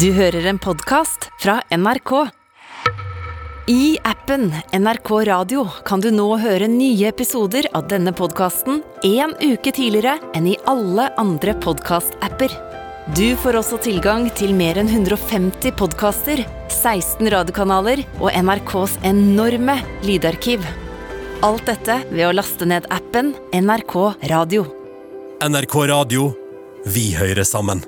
Du hører en podkast fra NRK. I appen NRK Radio kan du nå høre nye episoder av denne podkasten en uke tidligere enn i alle andre podkastapper. Du får også tilgang til mer enn 150 podkaster, 16 radiokanaler og NRKs enorme lydarkiv. Alt dette ved å laste ned appen NRK Radio. NRK Radio. Vi hører sammen.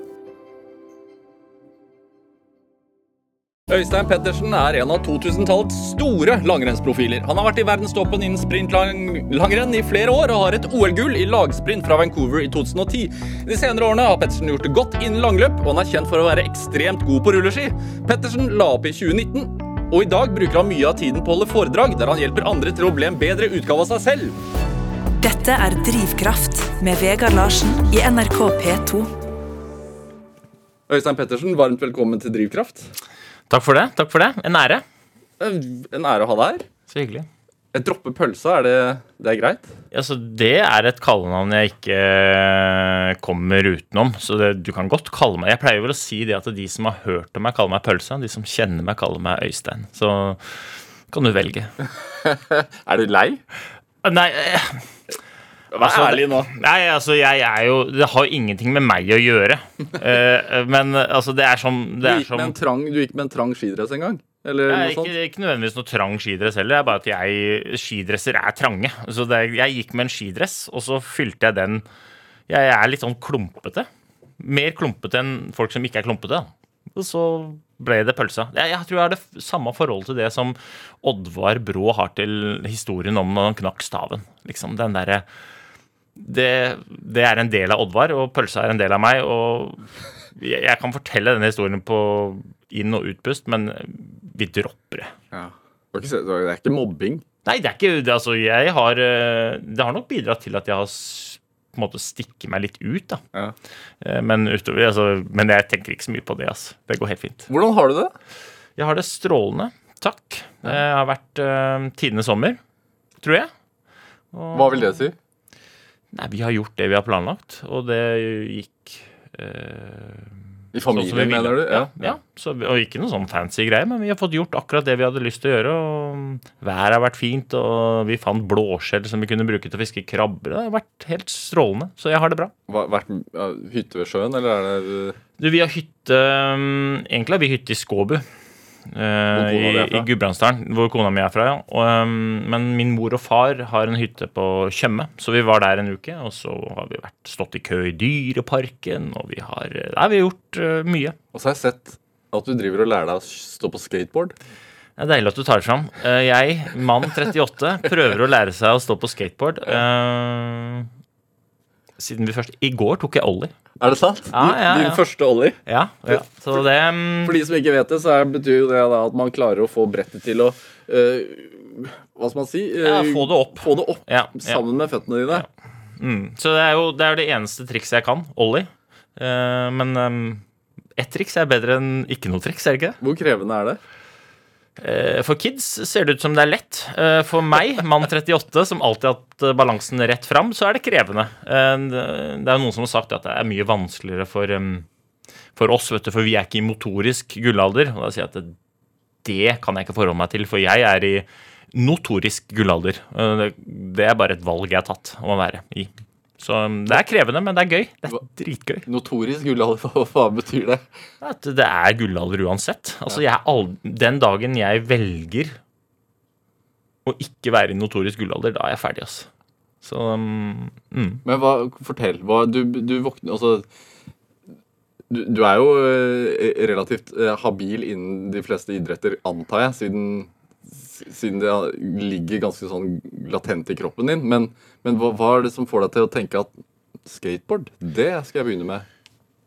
Øystein Pettersen er en av 2000-tallets store langrennsprofiler. Han har vært i verdenstoppen innen sprintlangrenn i flere år og har et OL-gull i lagsprint fra Vancouver i 2010. De senere årene har Pettersen gjort det godt innen langløp, og han er kjent for å være ekstremt god på rulleski. Pettersen la opp i 2019, og i dag bruker han mye av tiden på å holde foredrag der han hjelper andre til å bli en bedre utgave av seg selv. Dette er Drivkraft med Vegard Larsen i NRK P2. Øystein Pettersen, varmt velkommen til Drivkraft. Takk for det. takk for det. En ære. Eh, En ære å ha deg her. Så hyggelig. Jeg dropper pølsa, er det, det er greit? Altså, det er et kallenavn jeg ikke eh, kommer utenom. Så det, du kan godt kalle meg Jeg pleier vel å si det at de som har hørt om meg, kaller meg Pølsa. De som kjenner meg, kaller meg Øystein. Så kan du velge. Er du lei? Nei eh, Vær Altså, ærlig nå. Nei, altså, jeg er jo Det har ingenting med meg å gjøre. uh, men altså, det er som Du det er gikk, som trang, du gikk med en trang skidress en gang? Eller nei, noe ikke, sånt? ikke nødvendigvis noe trang skidress heller. Det er bare at jeg, skidresser er trange. Så det, jeg gikk med en skidress, og så fylte jeg den Jeg er litt sånn klumpete. Mer klumpete enn folk som ikke er klumpete. da. Og så ble det pølsa. Jeg, jeg tror jeg har det samme forholdet til det som Oddvar Brå har til historien om når han knakk staven. Liksom den derre det, det er en del av Oddvar, og pølsa er en del av meg. Og jeg, jeg kan fortelle denne historien på inn- og utpust, men vi dropper det. Ja. Det er ikke mobbing. Nei, det er ikke det. Altså, jeg har eh, Det har nok bidratt til at jeg har på en måte stikket meg litt ut, da. Ja. Eh, Men, utover, altså, men jeg tenker ikke så mye på det. Altså. Det går helt fint. Hvordan har du det? Jeg har det strålende. Takk. Det har vært uh, tidenes sommer, tror jeg. Og- Hva vil det si? Nei, vi har gjort det vi har planlagt, og det gikk eh, I sånn vi familien, mener du? Ja. ja. Så, og ikke noe sånn fancy greie, men vi har fått gjort akkurat det vi hadde lyst til å gjøre. Og været har vært fint, og vi fant blåskjell som vi kunne bruke til å fiske krabber. Det har vært helt strålende, så jeg har det bra. Hva, vært ja, hytte ved sjøen, eller er det Du, vi har hytte um, Egentlig har vi hytte i Skåbu. Eh, i? I Gudbrandsdalen, hvor kona mi er fra. ja og, um, Men min mor og far har en hytte på Tjøme, så vi var der en uke. Og så har vi vært, stått i kø i Dyreparken, og vi har Nei, vi har gjort uh, mye. Og så har jeg sett at du driver og lærer deg å stå på skateboard. Det er deilig at du tar det fram. Eh, Jeg, mann 38, prøver å lære seg å stå på skateboard. Eh, Siden vi først I går tok jeg ollie. Er det sant? Ja, ja, Din første ollie. Ja, ja. Så det um... For de som ikke vet det, så betyr jo det at man klarer å få brettet til å uh, Hva skal man si? Ja, Øh, få det opp. Få det opp Ja, ja. sammen med føttene dine. Mm. Så det er jo det, er det eneste trikset jeg kan. Ollie. Uh, men um, ett triks er bedre enn ikke noe triks, er det ikke det? Hvor krevende er det? Eh, for kids ser det ut som det er lett. Eh, for meg, mann 38, som alltid har hatt eh, balansen rett fram, så er det krevende. Det er jo noen som har sagt at det er mye vanskeligere for, for oss, du, for vi er ikke i motorisk gullalder. Og da sier jeg at det, kan jeg ikke forholde meg til, for jeg er i notorisk gullalder. Det er bare et valg jeg har tatt om å være i. Så um, det er krevende, men det er gøy. Det er dritgøy. Notorisk gullalder, hva, faen betyr det? At det er gullalder uansett. Altså, er Den dagen jeg velger å ikke være i notorisk gullalder, da er jeg ferdig, altså. Så um, mm. Men hva, fortell. Hva, du, du våkner Altså du, du er jo øh, relativt øh, habil innen de fleste idretter, antar jeg, siden, siden det ligger ganske sånn latent i kroppen din. Men, men hva, hva er det som får deg til å tenke at skateboard, det skal jeg begynne med?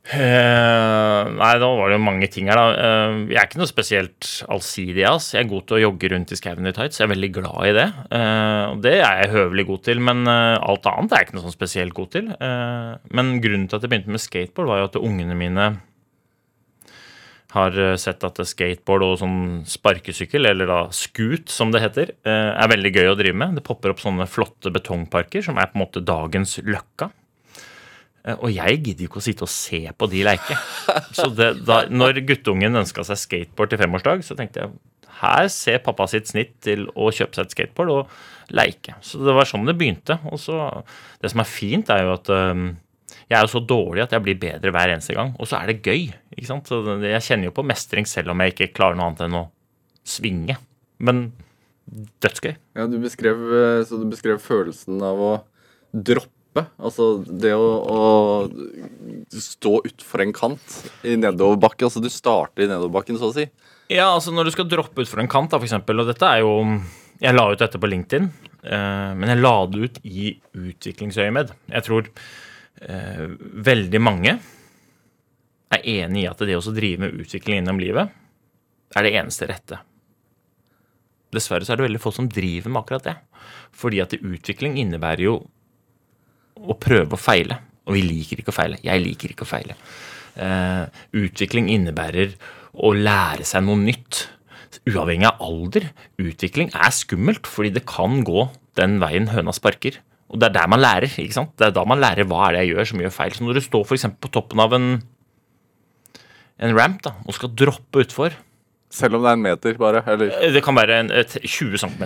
Uh, nei, da var det jo mange ting her, da. Uh, jeg er ikke noe spesielt allsidig, ass. Jeg er god til å jogge rundt i skauen i tights. Jeg er veldig glad i det. Og det er jeg høvelig god til, men alt annet er jeg ikke noe sånn spesielt god til. Men grunnen til at jeg begynte med skateboard, var jo at ungene mine har eh, sett at skateboard og sånn sparkesykkel, eller da scoot som det heter, eh, er veldig gøy å drive med. Det popper opp sånne flotte betongparker som er på en måte dagens løkka. Eh, Og jeg gidder jo ikke å sitte og se på de leke. Så det, da når guttungen ønska seg skateboard til femårsdag, så tenkte jeg her ser pappa sitt snitt til å kjøpe seg et skateboard og leike. Så det var sånn det begynte. Og så, det som er fint, er jo at jeg er jo så dårlig at jeg blir bedre hver eneste gang. Og så er det gøy. ikke sant? Så jeg kjenner jo på mestring selv om jeg ikke klarer noe annet enn å svinge. Men dødsgøy. Ja, du beskrev, eh, så du beskrev følelsen av å droppe. Altså det å, å stå utfor en kant i nedoverbakke. Altså du starter i nedoverbakken, så å si. Ja, altså når du skal droppe utfor en kant, da, for eksempel, og dette er jo Jeg la ut dette på LinkedIn, eh, men jeg la det ut i utviklingsøyemed. Jeg tror veldig mange er enig i at det å drive med utvikling innom livet er det eneste rette. Dessverre så er det veldig få som driver med akkurat det. Fordi at utvikling innebærer jo å prøve å feile. Og vi liker ikke å feile. Jeg liker ikke å feile. Eh, utvikling innebærer å lære seg noe nytt. Uavhengig av alder. Utvikling er skummelt, fordi det kan gå den veien høna sparker. Og det er der man lærer. ikke sant? Det er da man lærer hva er det jeg gjør som gjør feil. Så når du står eksempel på toppen av en, en ramp da, og skal droppe utfor Selv om det er en meter, bare. Eller Eh, Det kan være en, et 20 cm.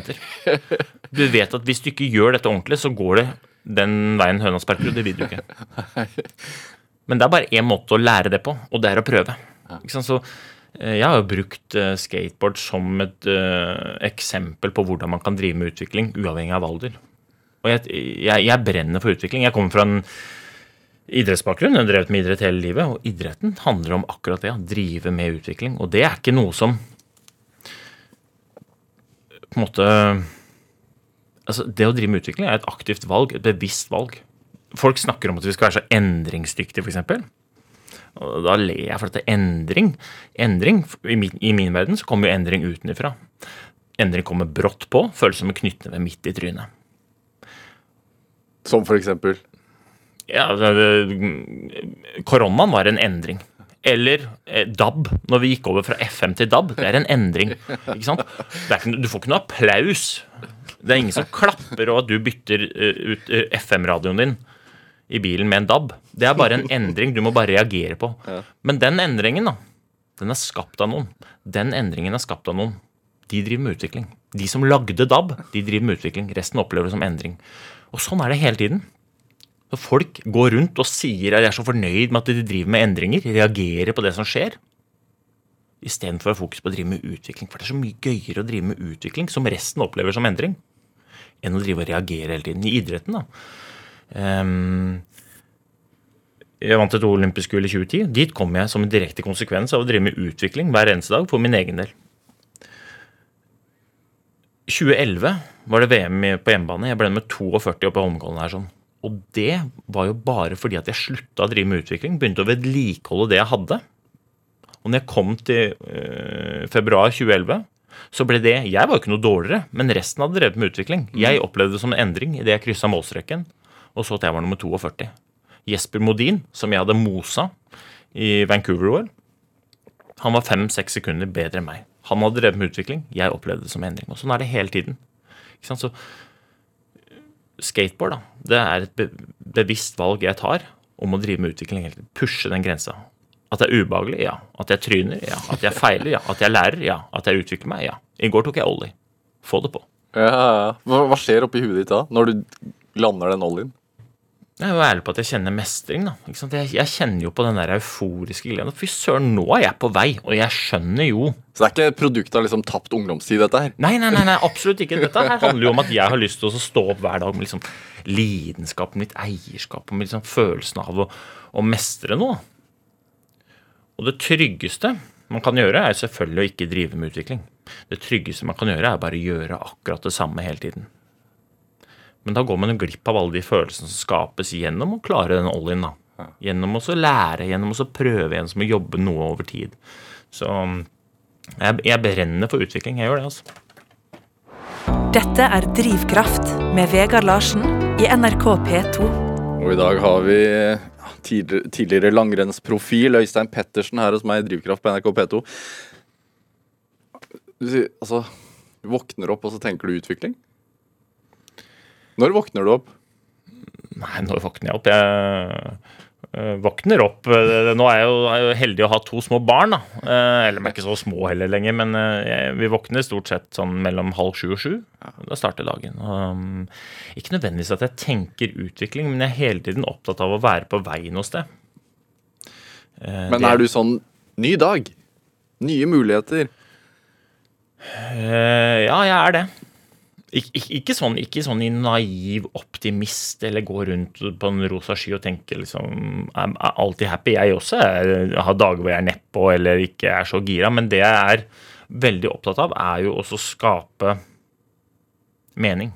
Du vet at hvis du ikke gjør dette ordentlig, så går det den veien høna sparker, og det vil du ikke. Men det er bare én måte å lære det på, og det er å prøve. Ikke sant? Så eh, jeg har jo brukt eh, skateboard som et uh, eksempel på hvordan man kan drive med utvikling, uavhengig av alder. Og jeg, jeg, jeg brenner for utvikling. Jeg kommer fra en idrettsbakgrunn. Jeg har drevet med idrett hele livet, og idretten handler om akkurat det. Å drive med utvikling. Og det er ikke noe som på en måte altså Det å drive med utvikling er et aktivt valg, et bevisst valg. Folk snakker om at vi skal være så endringsdyktige, f.eks. Og da ler jeg, for at det er endring Endring, i min, I min verden så kommer jo endring utenfra. Endring kommer brått på, føles som en knyttneve midt i trynet. Som for eksempel Ja, det, koronaen var en endring. Eller eh, DAB, når vi gikk over fra FM til DAB. Det er en endring. ikke sant? Det ikke, du får ikke noe applaus. Det er ingen som klapper og at du bytter eh, ut eh, FM-radioen din i bilen med en DAB. Det er bare en endring du må bare reagere på. Men den endringen, da, den er skapt av noen. Den endringen er skapt av noen. De driver med utvikling. De som lagde DAB, de driver med utvikling. Resten opplever det som endring. Og sånn er det hele tiden. Så folk går rundt og sier at de er så fornøyd med at de driver med endringer, reagerer på det som skjer, istedenfor å ha fokus på å drive med utvikling. For det er så mye gøyere å drive med utvikling, som resten opplever som endring, enn å drive og reagere hele tiden. I idretten, da. Um, jeg vant et olympisk gull i 2010. Dit kom jeg som en direkte konsekvens av å drive med utvikling hver eneste dag for min egen del. 2011 var det VM på hjemmebane. Jeg ble med 42 oppe i Holmenkollen her. sånn. Og det var jo bare fordi at jeg slutta å drive med utvikling. Begynte å vedlikeholde det jeg hadde. Og når jeg kom til øh, februar 2011, så ble det Jeg var jo ikke noe dårligere, men resten hadde drevet med utvikling. Jeg opplevde det som en endring idet jeg kryssa målstreken og så at jeg var nummer 42. Jesper Modin, som jeg hadde mosa i Vancouver-OL, han var fem-seks sekunder bedre enn meg. Han hadde drevet med utvikling, jeg opplevde det som endring. Og sånn er det hele tiden. Så skateboard, da, det er et be bevisst valg jeg tar om å drive med utvikling. Pushe den grensa. At det er ubehagelig, ja. At jeg tryner, ja. At jeg feiler, ja. At jeg lærer, ja. At jeg utvikler meg, ja. I går tok jeg ollie. Få det på. Ja, ja. Hva, skjer oppi huet ditt da, når du lander den oljeen? Jeg er jo ærlig på at jeg kjenner mestring. da. Jeg, jeg kjenner jo på den der euforiske gleden. Fy søren, nå er jeg på vei, og jeg skjønner jo Så det er ikke produktet produkt av liksom tapt ungdomstid, dette her? Nei, nei, nei, nei, absolutt ikke. Dette her handler jo om at jeg har lyst til å stå opp hver dag med liksom lidenskapen, mitt eierskap og liksom følelsen av å, å mestre noe. Og det tryggeste man kan gjøre, er selvfølgelig å ikke drive med utvikling. Det tryggeste man kan gjøre, er bare å gjøre akkurat det samme hele tiden. Men da går man jo glipp av alle de følelsene som skapes gjennom å klare den oljen da. Gjennom å lære, gjennom å prøve prøve, gjennom å jobbe noe over tid. Så jeg, jeg brenner for utvikling. Jeg gjør det, altså. Dette er Drivkraft med Vegard Larsen i NRK P2. Og i dag har vi tidligere, tidligere langrennsprofil Øystein Pettersen her hos meg i Drivkraft på NRK P2. Du sier, altså, våkner opp, og så tenker du utvikling? Når våkner du opp? Nei, når våkner jeg opp? Jeg Eh, våkner opp eh, Nå er jeg jo, er heldig å ha to små barn, da. Eh, eller de er ikke så små heller lenger, men jeg, vi våkner stort sett sånn mellom halv sju og sju. Da starter dagen. Um, ikke nødvendigvis at jeg tenker utvikling, men jeg er hele tiden opptatt av å være på vei noe sted. Men er du sånn Ny dag. Nye muligheter. Ja, jeg er det. Ik ik ikke, sånn, ikke sånn i naiv optimist eller gå rundt på en rosa sky og tenke liksom er, er alltid happy. Jeg også er, har dager hvor jeg er nedpå eller ikke er så gira. Men det jeg er veldig opptatt av, er jo også å skape mening.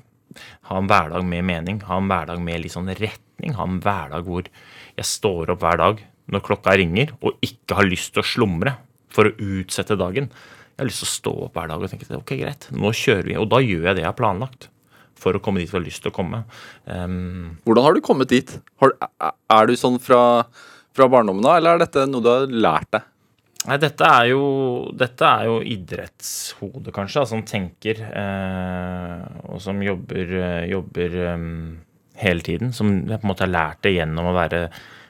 Ha en hverdag med mening. Ha en hverdag med litt sånn retning. Ha en hverdag hvor jeg står opp hver dag når klokka ringer og ikke har lyst til å slumre for å utsette dagen. Jeg har lyst til å stå opp hver dag og tenke ok, greit, nå kjører vi. Og da gjør jeg det jeg har planlagt for å komme dit vi har lyst til å komme. Um, Hvordan har du kommet dit? Har, er- du sånn fra, fra barndommen av, eller er dette noe du har lært deg? Nei, dette er jo, dette er jo idrettshode, kanskje, som tenker eh, og som jobber, eh, jobber um, hele tiden. Som jeg på en måte har lært det gjennom å være,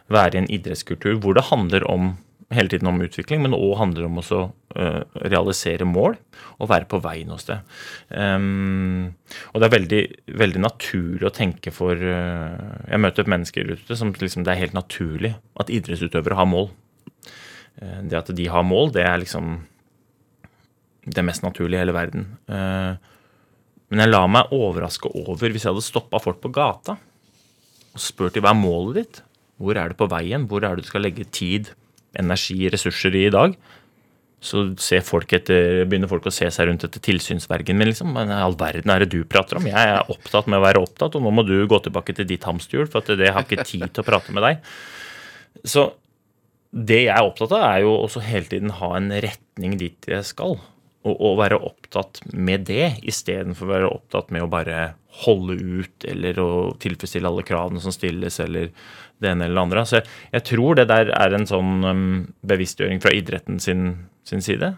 være i en idrettskultur hvor det handler om hele tiden om utvikling, men òg handler om også eh, realisere mål og være på vei noe sted. Um, og det er veldig, veldig naturlig å tenke for eh, Jeg møter mennesker ute som liksom, det er helt naturlig at idrettsutøvere har mål. Eh, Det at de har mål, det er liksom det mest naturlige i hele verden. Men jeg lar meg overraske over hvis jeg hadde stoppa folk på gata og spurt de hva er målet ditt? Hvor er du på veien? Hvor er det du skal legge tid, energi, ressurser i i dag? Så folk etter, begynner folk å se seg rundt etter tilsynsvergen min. liksom. Men all verden er det du prater om? Jeg er opptatt med å være opptatt, og nå må du gå tilbake til ditt hamsterhjul, for at det har ikke tid til å prate med deg. Så det jeg er opptatt av, er jo også hele tiden ha en retning dit jeg skal. Og, og være opptatt med det, istedenfor å være opptatt med å bare holde ut eller å tilfredsstille alle kravene som stilles, eller det ene eller det andre. Så jeg, jeg tror det der er en sånn um, bevisstgjøring fra idretten sin, sin side.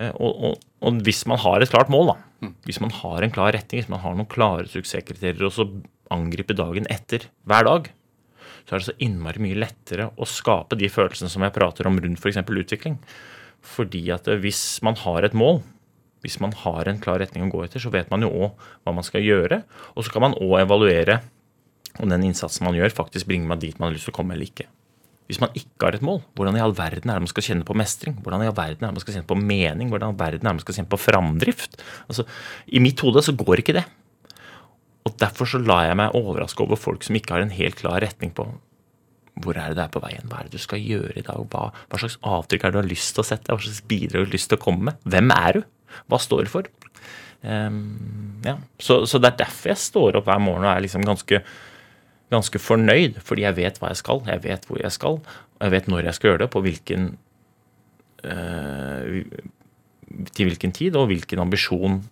Eh, Og, og, og hvis man har et klart mål, da, hvis man har en klar retning, hvis man har noen klare suksesskriterier, og så angripe dagen etter hver dag, så er det så innmari mye lettere å skape de følelsene som jeg prater om rundt f.eks. utvikling. Fordi at eh, hvis man har et mål, hvis man har en klar retning å gå etter, så vet man jo òg hva man skal gjøre. Og så kan man òg evaluere om den innsatsen man gjør, faktisk bringer meg dit man har lyst til å komme eller ikke. Hvis man ikke har et mål, hvordan i all verden er det man skal kjenne på mestring? Hvordan i all verden er det man skal kjenne på mening? Hvordan i all verden er det man skal kjenne på framdrift? Altså, I mitt hode så går ikke det. Og derfor så lar jeg meg overraske over folk som ikke har en helt klar retning på hvor er det det er på veien, hva er det du skal gjøre i dag, hva, hva slags avtrykk er det du har lyst til å sette, hva slags bidrag har lyst til å komme med, hvem er du, hva står du for? Um, ja. så, så det er derfor jeg står opp hver morgen og er liksom ganske, ganske fornøyd, fordi jeg vet hva jeg skal, jeg vet hvor jeg skal, og jeg vet når jeg skal gjøre det, på hvilken øh, til hvilken tid og hvilken ambisjon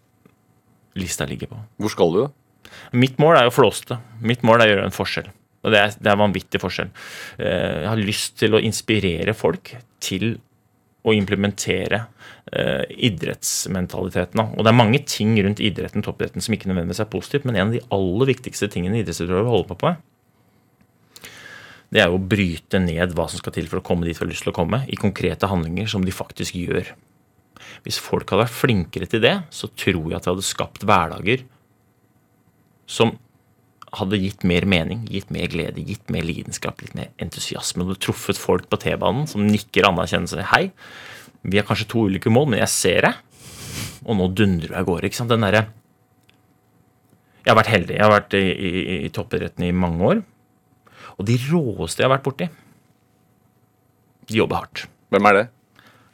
lista ligger på. Hvor skal du, da? Mitt mål er å flåste. Mitt mål er å gjøre en forskjell. Og det er, det er vanvittig forskjell. Eh, Jeg har lyst til å inspirere folk til å implementere eh, idrettsmentaliteten. Og det er mange ting rundt idretten toppidretten, som ikke nødvendigvis er positivt, men en av de aller viktigste tingene idrettsutøvere holder på med, det er jo å bryte ned hva som skal til for å komme dit vi har lyst til å komme, i konkrete handlinger som de faktisk gjør. Hvis folk hadde vært flinkere til det, så tror jeg at vi hadde skapt hverdager som hadde gitt mer mening, gitt mer glede, gitt mer lidenskap, litt mer entusiasme. Du hadde truffet folk på T-banen som nikker anerkjennelse. Hei, vi har kanskje to ulike mål, men jeg ser deg. Og nå dundrer du av gårde. ikke sant? Den derre Jeg har vært heldig. Jeg har vært i, i, i toppidretten i mange år. Og de råeste jeg har vært borti, de jobber hardt. Hvem er det?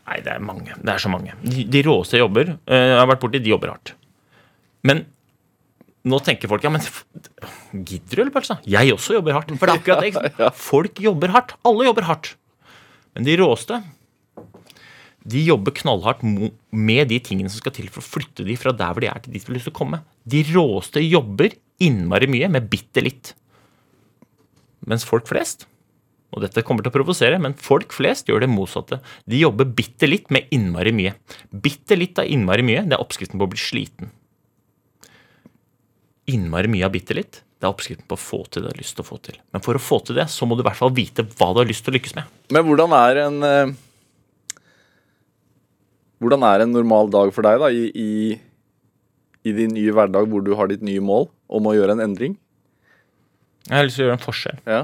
Nei, det er mange. Det er så mange. De, de råeste jeg jobber, uh, har vært borti, de jobber hardt. Men nå tenker folk ja, men gidder du, eller, Pølsa? Jeg også jobber hardt. For det er akkurat det. ikke sant? Folk jobber hardt. Alle jobber hardt. Men de råeste, de jobber knallhardt med de tingene som skal til for å flytte de fra der hvor de er, til dit de har lyst til å komme. De råeste jobber innmari mye med bitte litt. Mens folk flest og dette kommer til å provosere, men folk flest gjør det motsatte. De jobber bitte litt med innmari mye. Bitte litt av innmari mye, det er oppskriften på å bli sliten. Innmari mye av bitte litt, Det er oppskriften på å få til det du har lyst til å få til. Men for å få til det, så må du i hvert fall vite hva du har lyst til å lykkes med. Men hvordan er en eh, Hvordan er en normal dag for deg da i, i, i din nye hverdag hvor du har ditt nye mål om å gjøre en endring? Jeg har lyst til å gjøre en forskjell. Ja.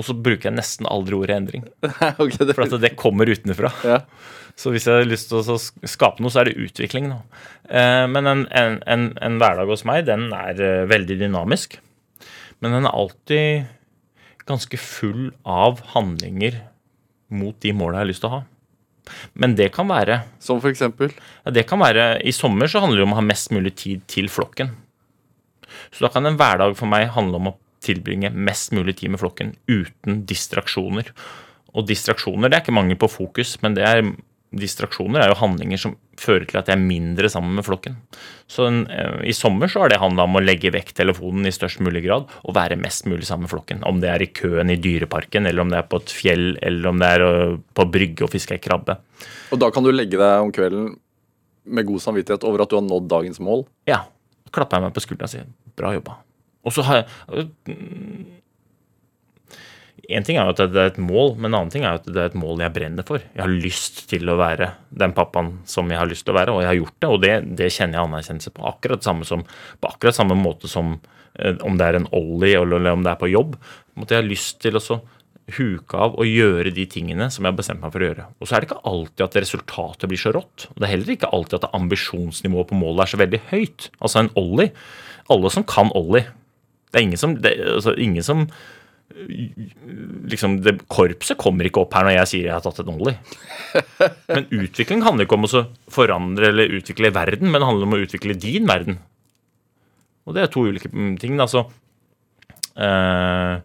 Og så bruker jeg nesten aldri ordet endring. okay, det, For at det kommer utenfra. ja. Så hvis jeg har lyst til å skape noe, så er det utvikling. nå. Eh, men en, en, en, en hverdag hos meg, den er eh, veldig dynamisk. Men den er alltid ganske full av handlinger mot de måla jeg har lyst til å ha. Men det kan være Som for eksempel? ja, det kan være, I sommer så handler det om å ha mest mulig tid til flokken. Så da kan en hverdag for meg handle om å tilbringe mest mulig tid med flokken uten distraksjoner. Og distraksjoner det er ikke mangel på fokus, men det er, distraksjoner er jo handlinger som fører til at jeg er mindre sammen med flokken. Så en, eh, i sommer så har det handla om å legge vekk telefonen i størst mulig grad og være mest mulig sammen med flokken. Om det er i køen i Dyreparken, eller om det er på et fjell, eller om det er øh, på brygge og fiske ei krabbe. Og da kan du legge deg om kvelden med god samvittighet over at du har nådd dagens mål? Ja. Klapper jeg meg på skuldra og sier 'bra jobba'. Og så har jeg En ting er jo at det er et mål, men en annen ting er at det er et mål jeg brenner for. Jeg har lyst til å være den pappaen som jeg har lyst til å være, og jeg har gjort det. Og det, det kjenner jeg anerkjennelse på. Akkurat samme som, på akkurat samme måte som eh, om det er en ollie eller om det er på jobb. Jeg har lyst til å huke av og gjøre de tingene som jeg har bestemt meg for å gjøre. Og så er det ikke alltid at resultatet blir så rått. Det er heller ikke alltid at ambisjonsnivået på målet er så veldig høyt. Altså en ollie Alle som kan ollie Det er ingen som, det, altså ingen som liksom, det, Korpset kommer ikke opp her når jeg sier jeg har tatt en ollie. Men utvikling handler ikke om å forandre eller utvikle verden, men det handler om å utvikle din verden. Og det er to ulike ting. Altså eh,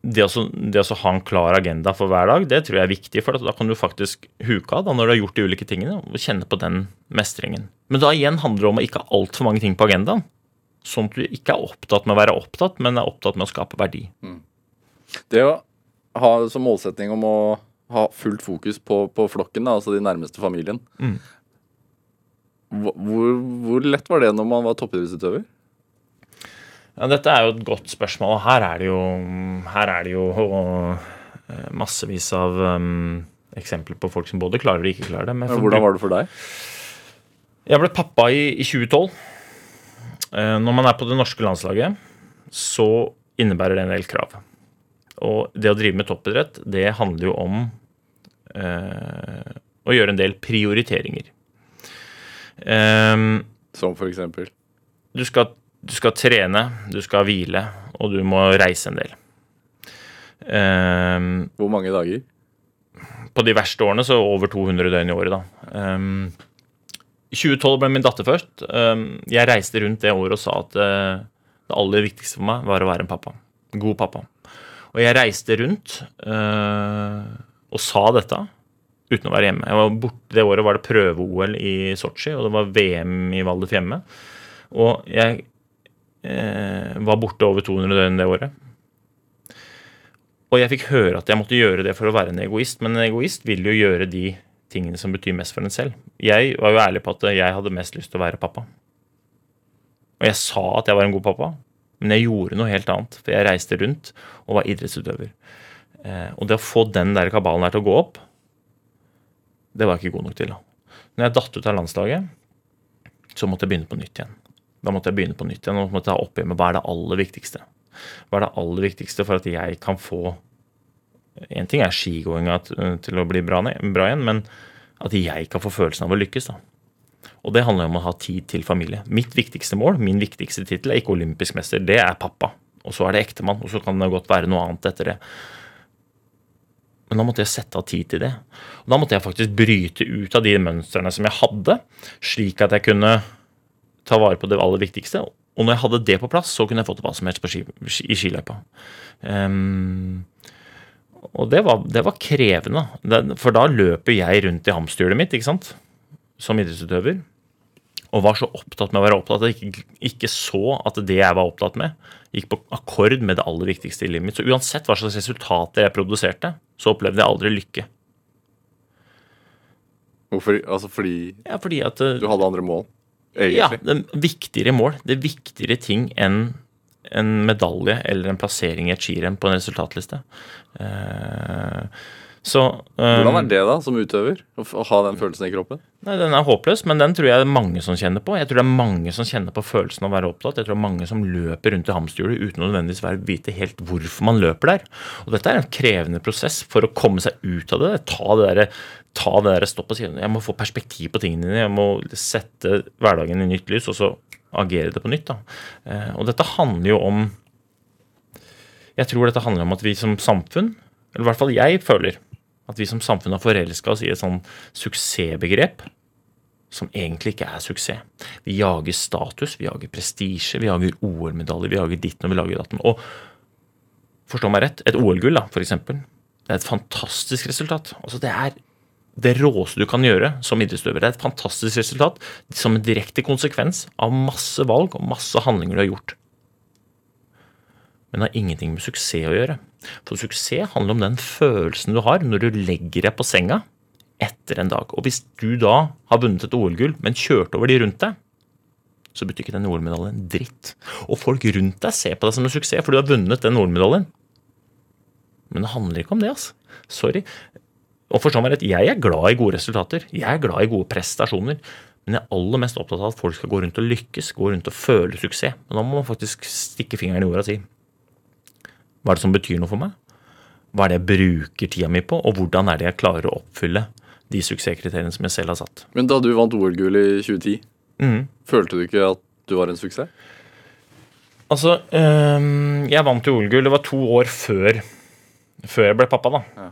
det, å, ha en klar agenda for hver dag, det tror jeg er viktig. For da kan du faktisk huke av da, når du har gjort de ulike tingene, og kjenne på den mestringen. Men da igjen handler det om å ikke ha altfor mange ting på agendaen. Sånn at du ikke er opptatt med å være opptatt, men er opptatt med å skape verdi. Det å ha som målsetning om å ha fullt fokus på, på flokken, da, altså de nærmeste familien. Mm. Hvor, hvor, hvor lett var det når man var toppidrettsutøver? Ja, dette er jo et godt spørsmål. og Her er det jo, her er det jo og, massevis av um, eksempler på folk som både klarer det og ikke klarer det. Men Hvordan var det for deg? Jeg ble pappa i, i 2012. Eh, Når man er på det norske landslaget, så innebærer det en del krav. Og det å drive med toppidrett, det handler jo om eh, å gjøre en del prioriteringer. Eh, Som for eksempel? du, skal, du skal trene, du skal hvile, og du må reise en del. Eh, Hvor mange dager? på de verste årene så over 200 døgn i året, da. Um, 2012 ble min datter først. Um, jeg reiste rundt det året og sa at uh, det aller viktigste for meg var å være en pappa. En god pappa. Og jeg reiste rundt uh, og sa dette uten å være hjemme. Jeg var borte Det året var det prøve-OL i Sotsji, og det var VM i Val di Fiemme. Og jeg eh, var borte over 200 døgn det året. Og jeg fikk høre at jeg måtte gjøre det for å være en egoist, men en egoist vil jo gjøre de som betyr mest for en selv. Jeg var jo ærlig på at jeg hadde mest lyst til å være pappa. Og jeg sa at jeg var en god pappa, men jeg gjorde noe helt annet. For jeg reiste rundt og var idrettsutøver. Eh, og det å få den der kabalen der til å gå opp, det var jeg ikke god nok til. da. Når jeg datt ut av landslaget, så måtte jeg begynne på nytt igjen. Da måtte jeg begynne på nytt igjen og måtte ta opp igjen med hva er det aller viktigste. Hva er det aller viktigste for at jeg kan få En ting er skigåinga til å bli bra, bra igjen, men at jeg kan få følelsen av å lykkes. da. Og det handler om å ha tid til familie. Mitt viktigste mål, min viktigste tittel, er ikke olympisk mester, det er pappa. Og så er det ektemann, og så kan det godt være noe annet etter det. Men da måtte jeg sette av tid til det. Og da måtte jeg faktisk bryte ut av de mønstrene som jeg hadde, slik at jeg kunne ta vare på det aller viktigste. Og når jeg hadde det på plass, så kunne jeg fått hva som helst ski, i skiløypa. Ehm, og det var, det var krevende, det, for da løper jeg rundt i hamsterhjulet mitt ikke sant? som idrettsutøver. Og var så opptatt med å være opptatt at jeg ikke, ikke så at det jeg var opptatt med, gikk på akkord med det aller viktigste i livet mitt. Så uansett hva slags resultater jeg produserte, så opplevde jeg aldri lykke. Hvorfor? Altså fordi Ja, fordi at eh, du hadde andre mål? Ja, det er viktigere mål. Det er viktigere ting enn en medalje eller en plassering i et skirenn på en resultatliste. Eh, så eh, Hvordan er det da, som utøver? Å ha den følelsen i kroppen? Nei, Den er håpløs, men den tror jeg det er mange som kjenner på. Jeg tror det er mange som kjenner på følelsen av å være opptatt. Jeg tror det er mange som løper rundt i hamsterhjulet uten å nødvendigvis være- vite helt hvorfor man løper der. Og dette er en krevende prosess for å komme seg ut av det. Ta det derre ta det der stopp og si jeg må få perspektiv på tingene dine. Jeg må sette hverdagen i nytt lys, og så agere det på nytt. da. Eh, Og dette handler jo om Jeg tror dette handler om at vi som samfunn, eller i hvert fall jeg føler, at vi som samfunn har forelska oss i et sånn suksessbegrep som egentlig ikke er suksess. Vi jager status, vi jager prestisje, vi jager OL-medaljer, vi jager ditten og vi lager datten. Og forstå meg rett, et OL-gull, da, for eksempel, det er et fantastisk resultat. Altså, det er det råeste du kan gjøre som idrettsutøver. Det er et fantastisk resultat som en direkte konsekvens av masse valg og masse handlinger du har gjort. Men det har ingenting med suksess å gjøre. For suksess handler om den følelsen du har når du legger deg på senga etter en dag. Og hvis du da har vunnet et OL-gull, men kjørt over de rundt deg, så betyr ikke den OL-medaljen dritt. Og folk rundt deg ser på deg som en suksess, for du har vunnet den OL-medaljen. Men det handler ikke om det, altså. Sorry. Og forstå meg rett, jeg er glad i gode resultater. Jeg er glad i gode prestasjoner. Men jeg er aller mest opptatt av at folk skal gå rundt og lykkes, gå rundt og føle suksess. Men da må man faktisk stikke fingeren i jorda og si hva er det som betyr noe for meg? Hva er det jeg bruker tida mi på, og hvordan er det jeg klarer å oppfylle de suksesskriteriene som jeg selv har satt? Men da du vant OL-gull i 2010, mm. følte du ikke at du var en suksess? Altså, øh, jeg vant jo OL-gull. Det var to år før, før jeg ble pappa, da. Ja.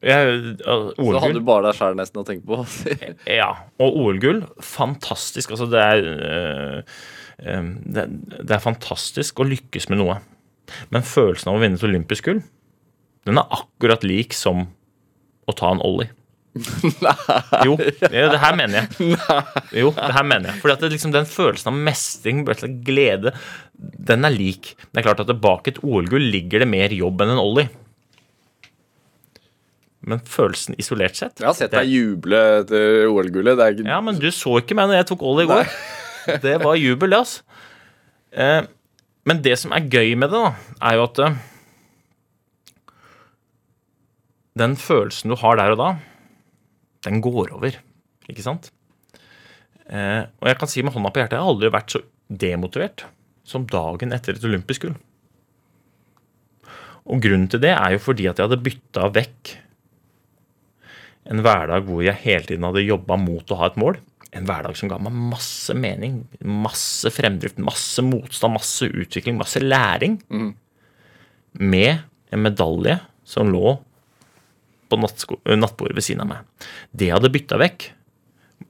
Jeg, uh, Så hadde du bare deg sjæl nesten å tenke på. Ja. Og OL-gull, fantastisk. Altså, det er uh, um, det, det er fantastisk å lykkes med noe. Men følelsen av å vinne et olympisk gull, den er akkurat lik som å ta en ollie. Jo, det, her mener jeg. Jo, det her mener jeg. Fordi at det, liksom, Den følelsen av mestring, glede, den er lik. Det er klart at bak et OL-gull ligger det mer jobb enn en ollie. Men følelsen isolert sett Jeg har sett deg juble etter OL-gullet. Det ikke Ja, men du så ikke meg når jeg tok ollie i går. Det var jubel, det, altså. Eh, men det som er gøy med det, da, er jo at eh, den følelsen du har der og da, den går over. Ikke sant? Eh, og jeg kan si med hånda på hjertet, jeg har aldri vært så demotivert som dagen etter et olympisk gull. Og grunnen til det er jo fordi at jeg hadde bytta vekk en hverdag hvor jeg hele tiden hadde jobba mot å ha et mål. En hverdag som ga meg masse mening, masse fremdrift, masse motstand, masse utvikling, masse læring. Med en medalje som lå på nattbordet ved siden av meg. Det jeg hadde bytta vekk,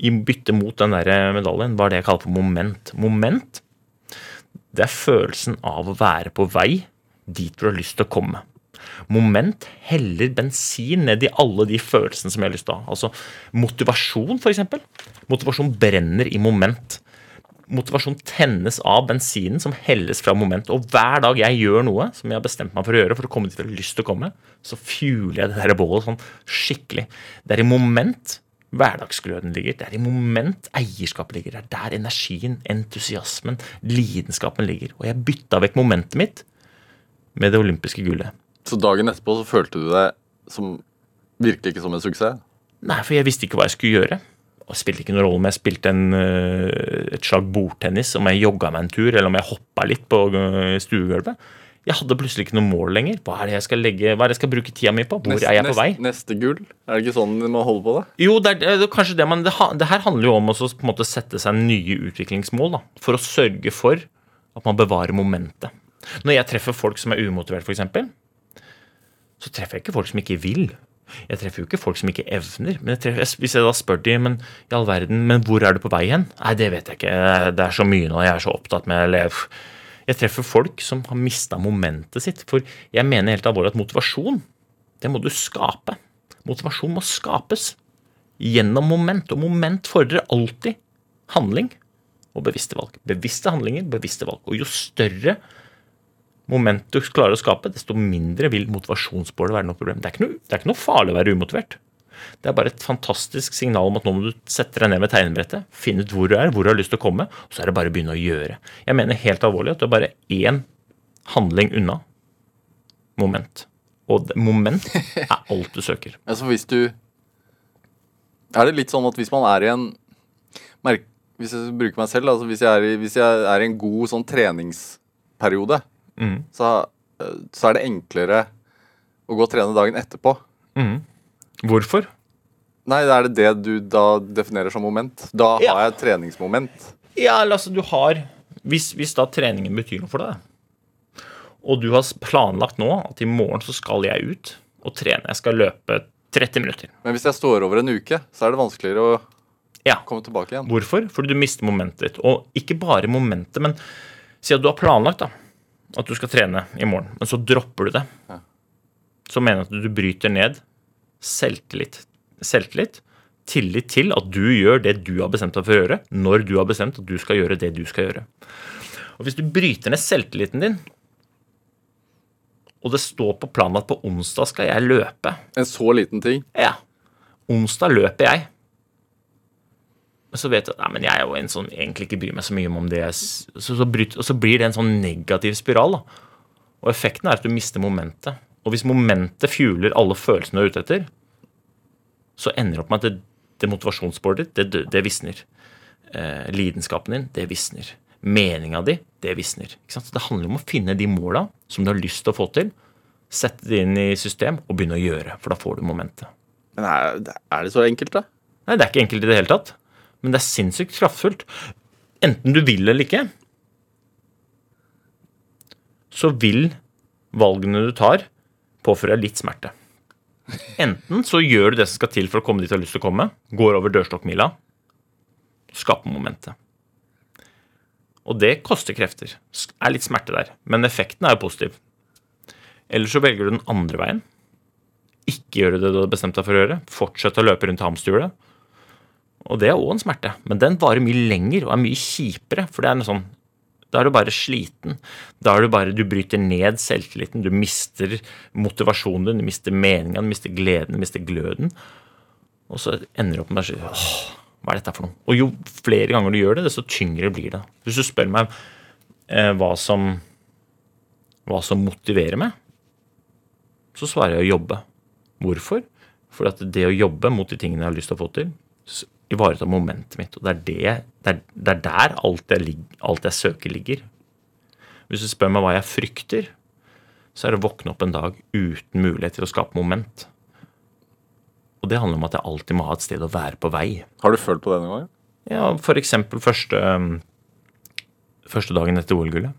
i bytte mot den der medaljen, var det jeg kaller for moment. Moment, det er følelsen av å være på vei dit du har lyst til å komme. Moment heller bensin ned i alle de følelsene som jeg har lyst til å ha. Altså motivasjon, f.eks. Motivasjon brenner i moment. Motivasjon tennes av bensinen som helles fra moment. Og hver dag jeg gjør noe som jeg har bestemt meg for å gjøre, for å komme dit jeg har lyst til å komme, så fueler jeg det der bålet sånn skikkelig. Det er i moment hverdagsgløden ligger. Det er i moment eierskapet ligger. Det er der energien, entusiasmen, lidenskapen ligger. Og jeg bytta vekk momentet mitt med det olympiske gullet. Så dagen etterpå så følte du deg som virkelig ikke som en suksess? Nei, for jeg visste ikke hva jeg skulle gjøre. Og det spilte ikke noen rolle om jeg spilte en, øh, et slag bordtennis, om jeg jogga meg en tur, eller om jeg hoppa litt på øh, stuegulvet. Jeg hadde plutselig ikke noe mål lenger. Hva er det jeg skal, legge, hva er det jeg skal bruke tida mi på? Hvor er jeg på vei? Neste, neste gull? Er det ikke sånn man holder på, da? Jo, det er, det er kanskje det men det, det her handler jo om å måte sette seg nye utviklingsmål. da, For å sørge for at man bevarer momentet. Når jeg treffer folk som er umotivert, f.eks., så treffer jeg ikke folk som ikke vil. Jeg treffer jo ikke folk som ikke evner. Men jeg treffer, hvis jeg da spør de, men i all verden, men hvor er du på vei hen? Nei, det vet jeg ikke. Det er så mye nå. Jeg er så opptatt med elev. Jeg treffer folk som har mista momentet sitt. For jeg mener helt alvorlig at motivasjon, det må du skape. Motivasjon må skapes gjennom moment. Og moment fordrer alltid handling og bevisste valg. Bevisste handlinger, bevisste valg. Og jo større moment du klarer å skape, desto mindre vil motivasjonsbålet være noe problem. Det er ikke noe, det er ikke noe farlig å være umotivert. Det er bare et fantastisk signal om at nå må du sette deg ned med tegnebrettet, finne ut hvor du er, hvor du har lyst til å komme, og så er det bare å begynne å gjøre. Jeg mener helt alvorlig at det er bare én handling unna moment. Og moment er alt du søker. Altså hvis du Er det litt sånn at hvis man er i en Hvis jeg bruker meg selv, altså hvis jeg er i, hvis jeg er i en god sånn treningsperiode, Mhm. så, eh, så er det enklere å gå og trene dagen etterpå. Hvorfor? Nei, er det det du da definerer som moment? Da Ja. har jeg et treningsmoment. Ja, eller altså, du har hvis, hvis da treningen betyr noe for deg, og du har planlagt nå at i morgen så skal jeg ut og trene, jeg skal løpe 30 minutter. Men hvis jeg står over en uke, så er det vanskeligere å Ja. komme tilbake igjen. Hvorfor? Fordi du mister momentet ditt. Og ikke bare momentet, men si at du har planlagt da, at du skal trene i morgen, men så dropper du det. Så mener jeg at du bryter ned selvtillit. Selvtillit, tillit til at du gjør det du har bestemt deg for å gjøre, når du har bestemt at du skal gjøre det du skal gjøre. Og hvis du bryter ned selvtilliten din, og det står på planen at på onsdag skal jeg løpe, En så liten ting. ja. Onsdag løper jeg. Men så vet du at nei, men jeg er jo en sånn egentlig ikke bryr meg så mye om det. Så, så, bryt, og så blir det en sånn negativ spiral. da. Og effekten er at du mister momentet. Og hvis momentet fueler alle følelsene du er ute etter, så ender det opp med at det, det motivasjonssporet ditt, det, det visner. Eh, lidenskapen din, det visner. Meninga di, det visner. Så det handler om å finne de måla som du har lyst til å få til, sette det inn i system og begynne å gjøre, for da får du momentet. Men er, er det så enkelt, da? Nei, det er ikke enkelt i det hele tatt. Men det er sinnssykt kraftfullt. Enten du vil eller ikke, så vil valgene du tar, påføre litt smerte. Enten så gjør du det som skal til for å komme dit du har lyst til å komme, går over dørstokkmila, skaper momentet. Og det koster krefter. Er litt smerte der. Men effekten er jo positiv. Eller så velger du den andre veien. Ikke gjøre det du har bestemt deg for å gjøre. Fortsett å løpe rundt hamsterhjulet. Og det er òg en smerte, men den varer mye lenger og er mye kjipere. For det er noe sånn Da er du bare sliten. Da er du bare Du bryter ned selvtilliten. Du mister motivasjonen din, du mister meninga, du mister gleden, du mister gløden. Og så ender du opp med å si hva er dette for noe? Og jo flere ganger du gjør det, desto tyngre blir det. Hvis du spør meg eh, hva som hva som motiverer meg, så svarer jeg å jobbe. Hvorfor? For at det å jobbe mot de tingene jeg har lyst til å få til, ivaretar momentet mitt. Og det er, det, det er, det er der alt jeg, alt jeg søker, ligger. Hvis du spør meg hva jeg frykter, så er det å våkne opp en dag uten mulighet til å skape moment. Og det handler om at jeg alltid må ha et sted å være på vei. Har du følt på det noen gang? Ja, eksempel første, um, første dagen etter OL-gullet.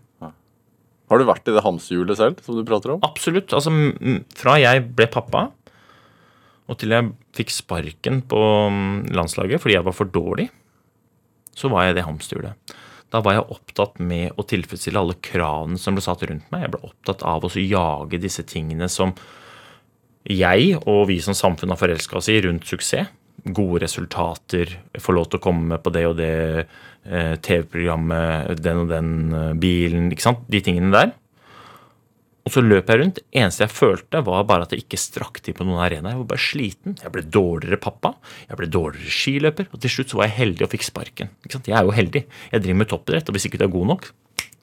Har du vært i det hamsterhjulet selv, som du prater om? Absolutt. Altså, fra jeg ble pappa, og til jeg fikk sparken på mm, landslaget fordi jeg var for dårlig, så var jeg det hamsterhjulet. Da var jeg opptatt med å tilfredsstille alle kravene som ble satt rundt meg. Jeg ble opptatt av å jage disse tingene som jeg og vi som samfunn har forelska oss i rundt suksess. Gode resultater, få lov til å komme på det og det eh, TV-programmet, den og den eh, bilen, ikke sant. De tingene der. Og så løp jeg rundt. Eneste jeg følte, var bare at jeg ikke strakk til på noen arena. Jeg var bare sliten. Jeg ble dårligere pappa. Jeg ble dårligere skiløper. Og til slutt så var jeg heldig og fikk sparken. Ikke sant? Jeg er jo heldig. Jeg driver med toppidrett, og hvis ikke du er god nok,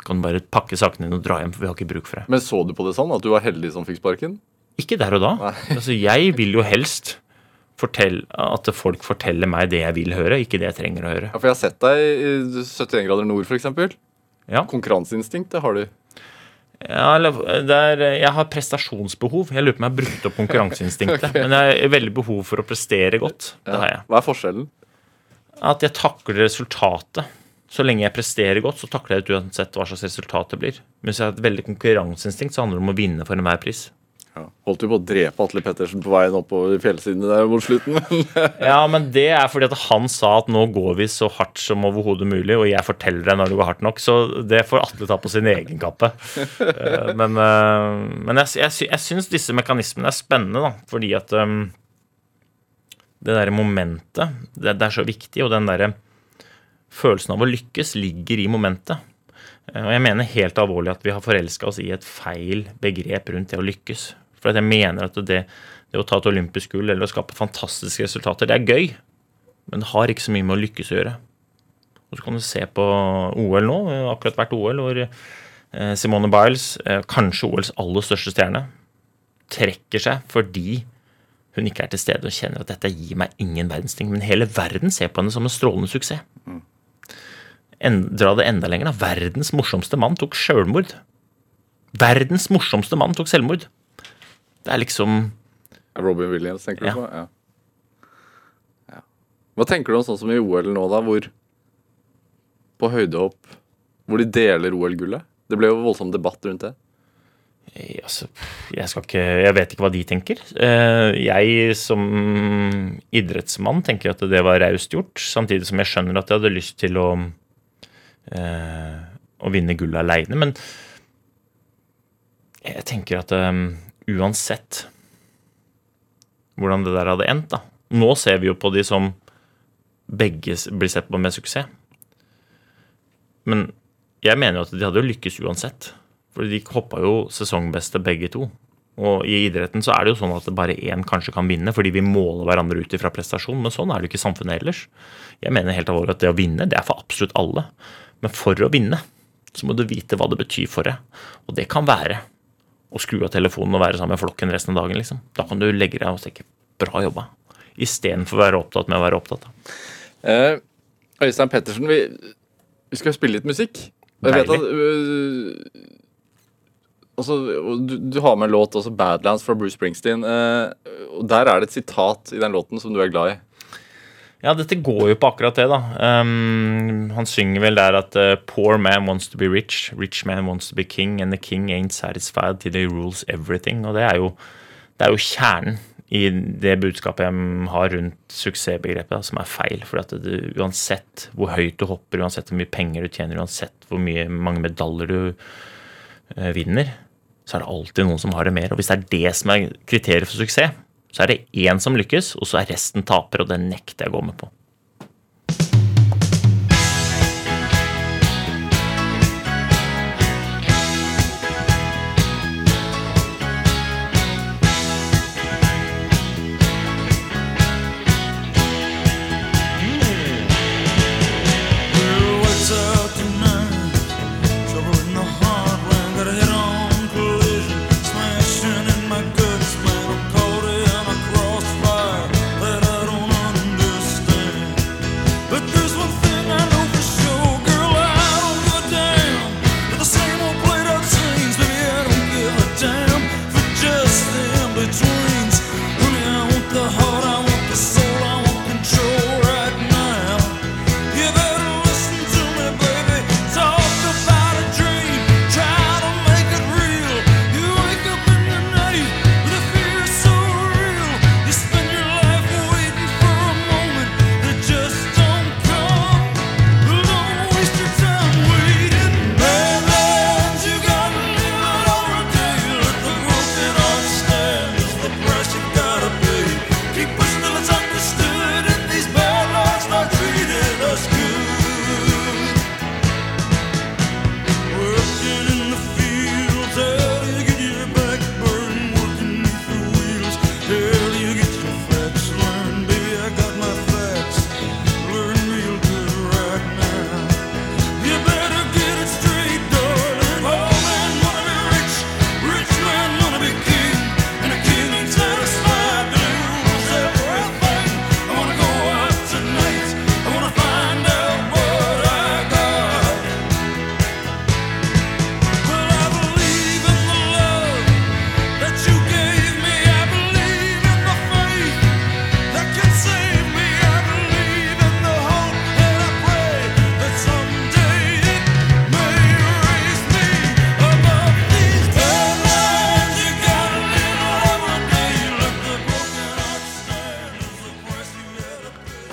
kan du bare pakke sakene dine og dra hjem, for vi har ikke bruk for det. Men så du på det sånn, at du var heldig som fikk sparken? Ikke der og da. Altså, jeg vil jo helst fortelle, at folk forteller meg det jeg vil høre, ikke det jeg trenger å høre. Ja, for jeg har sett deg i 71 grader nord, f.eks. Ja. Konkurranseinstinkt, det har du. Ja, er, jeg har prestasjonsbehov. Jeg lurer på om jeg har brukt opp konkurranseinstinktet. Men jeg har veldig behov for å prestere godt. Det har jeg. Hva er forskjellen? At jeg takler resultatet. Så lenge jeg presterer godt, så takler jeg det uansett hva slags resultat det blir. Men hvis jeg har et veldig konkurranseinstinkt, så handler det om å vinne for enhver pris. Ja. Holdt du på å drepe Atle Pettersen på veien oppover fjellsidene der mot slutten? Ja, men det er fordi at han sa at nå går vi så hardt som overhodet mulig, og jeg forteller deg når det går hardt nok, så det får Atle ta på sin egen kappe. Eh, Men, eh, men jeg, jeg, jeg syns disse mekanismene er spennende, da, fordi at um, det derre momentet, det, det er så viktig, og den derre følelsen av å lykkes ligger i momentet. Eh, Og jeg mener helt alvorlig at vi har forelska oss i et feil begrep rundt det å lykkes. For jeg mener at det, det å ta et olympisk gull eller å skape fantastiske resultater, det er gøy. Men det har ikke så mye med å lykkes å gjøre. Og så kan du se på OL nå. Akkurat hvert OL hvor Eh, Simone Biles, eh, kanskje OLs aller største stjerne, trekker seg fordi hun ikke er til stede og kjenner at dette gir meg ingen verdens ting. Men hele verden ser på henne som en strålende suksess. Dra det enda lenger, da. Verdens morsomste mann tok sjølmord. Verdens morsomste mann tok selvmord. Det er liksom Robin Williams, tenker Ja. du på? Ja. ja. Hva tenker du om sånn som i OL nå, da, hvor på høydehopp Hvor de deler OL-gullet? Det ble jo voldsom debatt rundt det. Eh, Altså, jeg, skal ikke, jeg vet ikke hva de tenker. Eh, Jeg som idrettsmann tenker at det var raust gjort, samtidig som jeg skjønner at jeg hadde lyst til å, eh, å vinne gull aleine. Men jeg tenker at um, uansett hvordan det der hadde endt, da Nå ser vi jo på de som begge blir sett på med suksess. Men jeg mener jo at de hadde jo lykkes uansett. For de hoppa jo sesongbeste begge to. Og i idretten så er det jo sånn at bare én kanskje kan vinne, fordi vi måler hverandre ut ifra prestasjon. Men sånn er det jo ikke i samfunnet ellers. Jeg mener helt alvorlig at det å vinne, det er for absolutt alle. Men for å vinne, så må du vite hva det betyr for deg. Og det kan være å skru av telefonen og være sammen med flokken resten av dagen, liksom. Da kan du legge deg og tenke 'bra jobba'. Istedenfor å være opptatt med å være opptatt. av. Eh, Øystein Pettersen, vi, vi skal spille litt musikk. Og jeg vet at øh, altså, du, du har med en låt, også 'Badlands' fra Bruce Springsteen. Eh, og Der er det et sitat i den låten som du er glad i. Ja, dette går jo på akkurat det, da. Um, han synger vel der at uh, Poor man wants to be rich, rich man wants to be king, and the king ain't satisfied till he rules everything. Og det er jo, det er jo kjernen i det budskapet jeg har rundt suksessbegrepet, da, som er feil. For at det, uansett hvor høyt du hopper, uansett hvor mye penger du tjener, uansett hvor mye, mange medaljer du uh, vinner, så er det alltid noen som har det mer. Og hvis det er det som er kriteriet for suksess, så er det én som lykkes, og så er resten tapere, og det nekter jeg å gå med på.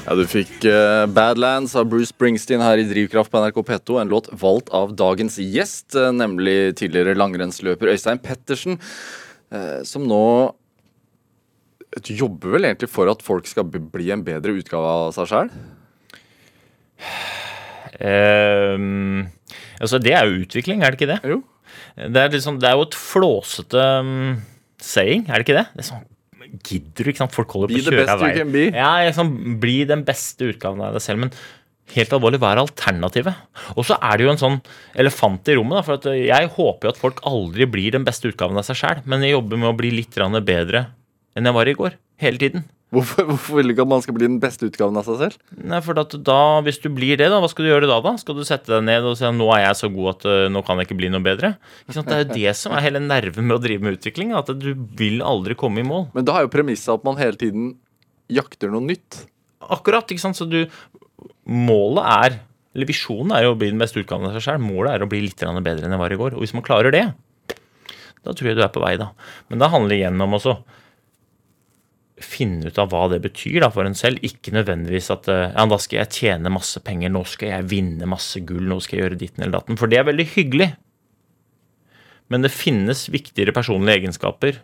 Ja, Du fikk uh, Badlands av Bruce Springsteen her i Drivkraft på NRK P2. En låt valgt av dagens gjest, eh, nemlig tidligere langrennsløper Øystein Pettersen. uh, Som nå jobber vel egentlig for at folk skal bli- bli en bedre utgave av seg sjøl? Um, altså, det er jo utvikling, er det ikke det? Jo. Det er, liksom, det er jo et flåsete um, saying, er det ikke det? det er sånn, Gidder du, ikke sant? Folk holder på å kjøre av veien. Ja, liksom, bli den beste utgaven av deg selv. Men Helt alvorlig, hva er alternativet? Og så er det jo en sånn elefant i rommet. Da, for jeg håper jo at folk aldri blir den beste utgaven av seg sjæl, men jeg jobber med å bli litt bedre enn jeg var i går. Hele tiden. Hvorfor, hvorfor vil du ikke at man skal bli den beste utgaven av seg selv? Nei, for da, Hvis du blir det, da, hva skal du gjøre da? da? Skal du sette deg ned og si at nå er jeg så god at uh, nå kan jeg ikke bli noe bedre? Ikke sant? Det er jo det som er hele nerven med å drive med utvikling. At du vil aldri komme i mål. Men da er jo premisset at man hele tiden jakter noe nytt. Akkurat, ikke sant? Så du Målet er Eller visjonen er jo å bli den beste utgaven av seg selv. Målet er å bli litt bedre enn jeg var i går. Og hvis man klarer det, da tror jeg du er på vei, da. Men da handler det igjen om også finne ut av hva det betyr da, for en selv. Ikke nødvendigvis at eh, ja, da skal jeg tjene masse penger, nå skal jeg vinne masse gull, nå skal jeg gjøre ditten eller datten. For det er veldig hyggelig. Men det finnes viktigere personlige egenskaper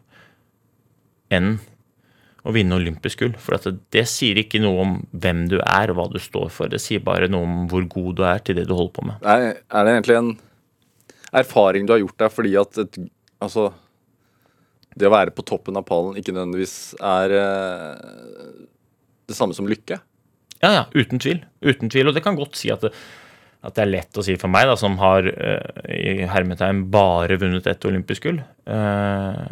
enn å vinne olympisk gull. For det, det sier ikke noe om hvem du er og hva du står for. Det sier bare noe om hvor god du er til det du holder på med. Er, er det egentlig en erfaring du har gjort deg fordi at et, altså, det å være på toppen av pallen ikke nødvendigvis er eh, det samme som lykke? Ja, ja, uten tvil. Uten tvil. Og det kan godt si at det, at det er lett å si for meg, da, som har eh, i hermetegn bare vunnet ett olympisk gull. Eh,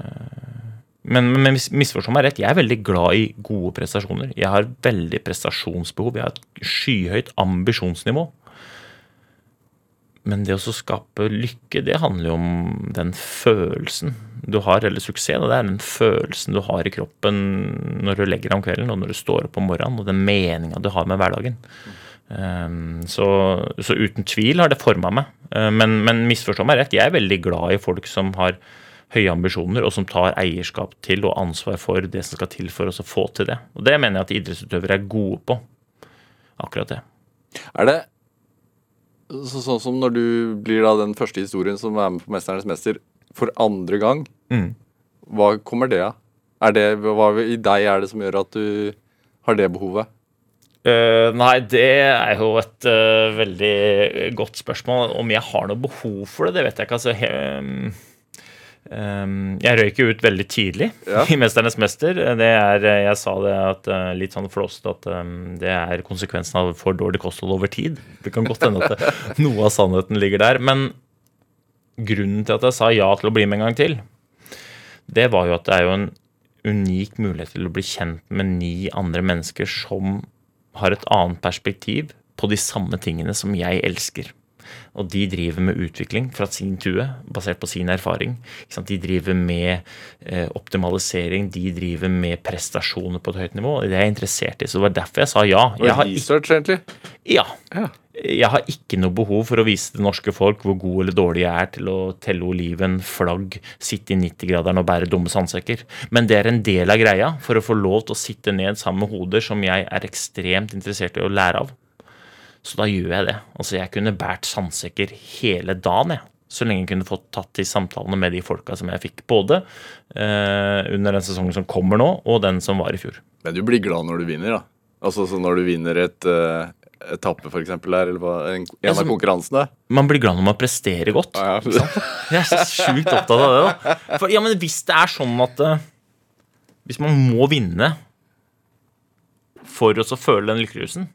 men, men misforstå meg rett, jeg er veldig glad i gode prestasjoner. Jeg har veldig prestasjonsbehov. Jeg har et skyhøyt ambisjonsnivå. Men det å skape lykke, det handler jo om den følelsen du har, eller suksess. Det er den følelsen du har i kroppen når du legger deg om kvelden, og når du står opp om morgenen, og den meninga du har med hverdagen. Um, så, så uten tvil har det forma meg. Uh, men, men misforstå meg rett, jeg er veldig glad i folk som har høye ambisjoner, og som tar eierskap til og ansvar for det som skal til for oss å få til det. Og det mener jeg at idrettsutøvere er gode på. Akkurat det. Er det så, sånn som når du blir da den første historien som er med på 'Mesternes mester' for andre gang? Mm. Hva kommer det av? Er det, hva i deg er det som gjør at du har det behovet? Uh, nei, det er jo et uh, veldig godt spørsmål. Om jeg har noe behov for det, det vet jeg ikke. Altså, he, um, jeg røyk jo ut veldig tidlig Ja. i 'Mesternes mester'. Det er, eh, jeg sa det at, eh, litt sånn flåst at um, det er konsekvensen av for dårlig kosthold over tid. Det kan godt hende at det, noe av sannheten ligger der. Men grunnen til at jeg sa ja til å bli med en gang til, det var jo at det er jo en unik mulighet til å bli kjent med ni andre mennesker som har et annet perspektiv på de samme tingene som jeg elsker. Og de driver med utvikling fra sin tue, basert på sin erfaring. Ikke sant? De driver med eh, optimalisering, de driver med prestasjoner på et høyt nivå. og Det er jeg interessert i, så det var derfor jeg sa ja. Jeg har, Research, egentlig? ja. Ja. Jeg har ikke noe behov for å vise det norske folk hvor god eller dårlig jeg er til å telle oliven, flagg, sitte i 90-graderen og bære dumme sandsekker. Men det er en del av greia for å få lov til å sitte ned sammen med hoder som jeg er ekstremt interessert i å lære av. Så da gjør jeg det. Altså, jeg kunne båret sandsekker hele dagen, jeg. Så lenge jeg kunne fått tatt de samtalene med de folka som jeg fikk. Både eh, under den sesongen som kommer nå, og den som var i fjor. Men du blir glad når du vinner, da? Altså så når du vinner et uh, etappe, eksempel, der, eller hva, en, en av konkurransene? Man blir glad når man presterer godt. Ja, ja. Jeg er så sjukt opptatt av det. da For, ja, men Hvis det er sånn at eh, Hvis man må vinne for å så føle den lykkerusen,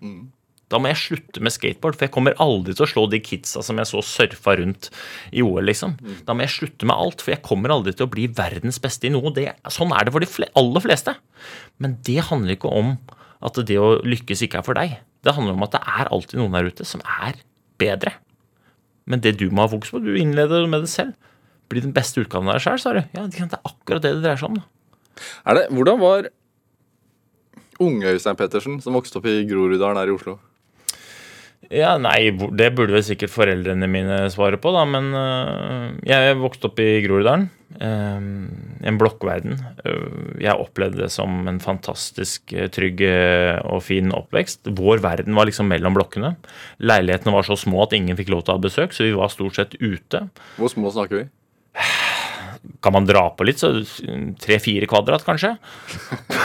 da må jeg slutte med skateboard. For jeg kommer aldri til å slå de kidsa som jeg så surfa rundt i OL. liksom Da må jeg slutte med alt, for jeg kommer aldri til å bli verdens beste i noe. Det, sånn er det for de aller fleste. Men det handler ikke om at det å lykkes ikke er for deg. Det handler om at det er alltid noen der ute som er bedre. Men det du må ha fokus på, du innleder med det selv. Bli den beste utgaven av deg sjøl, sa du. Ja, det er akkurat det det dreier seg om. Er det, hvordan var unge Øystein Pettersen, som vokste opp i Groruddalen her i Oslo? Ja, nei, det burde vel sikkert foreldrene mine svare på, da, men øh, jeg vokste opp i Groruddalen. øh, en blokkverden. Øh, jeg opplevde det som en fantastisk trygg og fin oppvekst. Vår verden var liksom mellom blokkene. Leilighetene var så små at ingen fikk lov til å ha besøk, så vi var stort sett ute. Hvor små snakker vi? Kan man dra på litt, så tre-fire kvadrat, kanskje.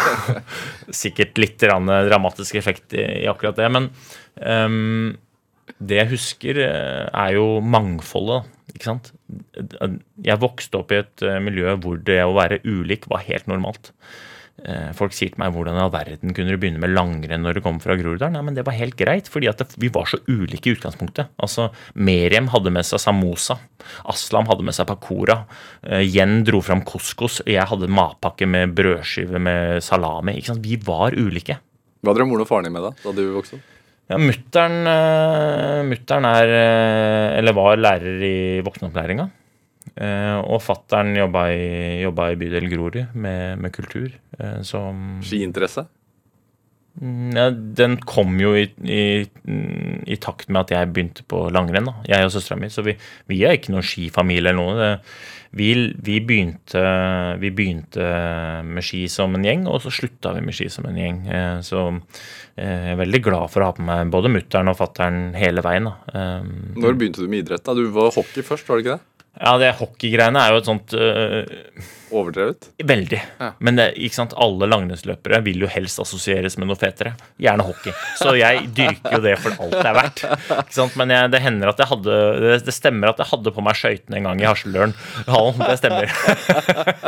Sikkert litt dramatisk effekt i, i akkurat det, men ehm, det jeg husker, eh, er jo mangfoldet. Ikke sant? Jeg vokste opp i et eh, miljø hvor det å være ulik var helt normalt. eh, Folk sier til meg hvordan i all verden kunne du begynne med langrenn når du kom fra Groruddalen? Nei, men det var helt greit, fordi det, vi var så ulike i utgangspunktet. Altså, Meriem hadde med seg samosa. Aslam hadde med seg pakora. Jen dro fram couscous. Jeg hadde matpakke med brødskive med salami. Vi var ulike. Hva drev moren og faren din med da da du vokste opp? Ja, Mutter'n eh, er eh, Eller var lærer i voksenopplæringa. Eh, og fattern jobba, jobba i bydel Grorud med, med kultur. Som Skiinteresse? Mm, Ja, den kom jo i, i, i takt med at jeg begynte på langrenn. da, Jeg og søstera mi. Så vi, vi er ikke noen skifamilie eller noe. Det, vi, vi, begynte, vi begynte med ski som en gjeng, og så slutta vi med ski som en gjeng. Eh, Så eh, jeg er veldig glad for å ha på meg både mutter'n og fatter'n hele veien. da. Eh, Når begynte du med idrett? da? Du var hockey først, var det ikke det? Ja, det hockeygreiene er jo et sånt øh, Overdrevet? Veldig. Ja. Men det, ikke sant, alle langrennsløpere vil jo helst assosieres med noe fetere. Gjerne hockey. Så jeg dyrker jo det for alt det er verdt. Ikke sant? Men jeg, det hender at jeg hadde det, det stemmer at jeg hadde på meg skøytene en gang i. Hallen, det stemmer.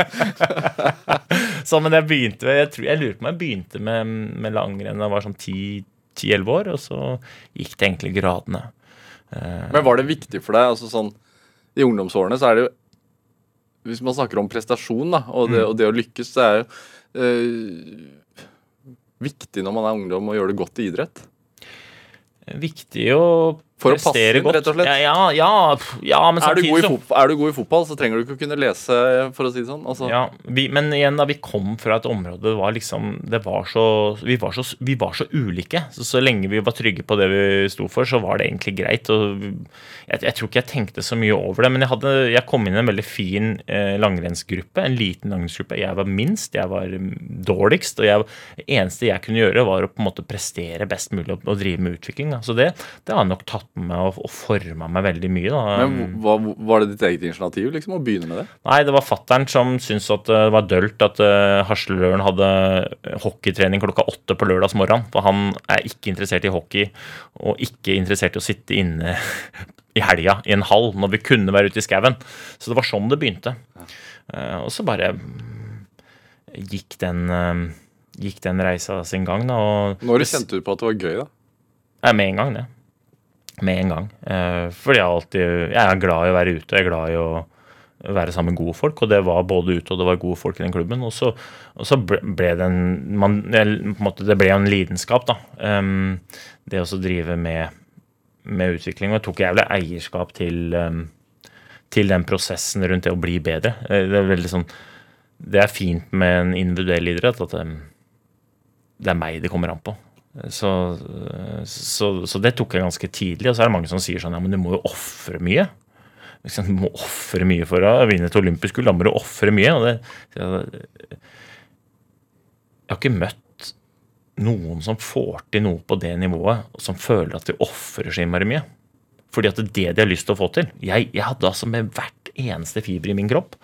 så, men jeg begynte jeg, tror, jeg lurer på om jeg begynte med, med langrenn da jeg var sånn 10-11 år, og så gikk det egentlig gradene. Men var det viktig for deg? altså sånn, I ungdomsårene så er det jo Hvis man snakker om prestasjon da, og det, og det å lykkes, så er det jo eh, viktig når man er ungdom å gjøre det godt i idrett. Viktig å For å passe inn, rett og slett. Ja, ja, ja, ja men Er du, god i fotball, er du god i fotball, så trenger du ikke å kunne lese, for å si det sånn. Altså, ja, vi, Men igjen, da vi kom fra et område det var liksom det var så, vi, var så, vi var så ulike. Så, så lenge vi var trygge på det vi sto for, så var det egentlig greit. Og jeg, jeg tror ikke jeg tenkte så mye over det. Men jeg, hadde, jeg kom inn i en veldig fin eh, langrennsgruppe. En liten langrennsgruppe. Jeg var minst, jeg var dårligst. Og jeg, det eneste jeg kunne gjøre, var å på en måte prestere best mulig og, og drive med utvikling. Da. Så det, det har nok tatt med meg og, og forma meg veldig mye. Da. Men hva, Var det ditt eget initiativ liksom, å begynne med det? Nei, det var fattern som syntes at det var dølt at uh, Hasleløren hadde hockeytrening klokka åtte på lørdagsmorgenen. For han er ikke interessert i hockey, og ikke interessert i å sitte inne i helga i en hall når vi kunne være ute i skauen. Så det var sånn det begynte. Uh, og så bare gikk den, uh, gikk den reisa sin gang, da. Og Når kjente du på at det var gøy? da? ja, med en gang, det. Med en gang. Eh, fordi jeg alltid Jeg er glad i å være ute. Jeg er glad i å være sammen med gode folk, og det var både ute og det var gode folk i den klubben. Og så, og så ble det en man, en måte, Det ble en lidenskap, da. Um, det å drive med, med utvikling. Og jeg tok jævlig eierskap til, um, til den prosessen rundt det å bli bedre. Eh, Det er sånn Det er fint med en individuell idrett at um, det er meg det kommer an på. Så, så, så det tok jeg ganske tidlig. Og så er det mange som sier sånn Ja, men du må jo ofre mye. Du må ofre mye for å vinne et olympisk gull. Da må du ofre mye. Det, jeg, jeg har ikke møtt noen som får til noe på det nivået, og som føler at de ofrer så innmari mye. Fordi at det er det de har lyst til å få til. Jeg, jeg hadde altså med hvert eneste fiber i min kropp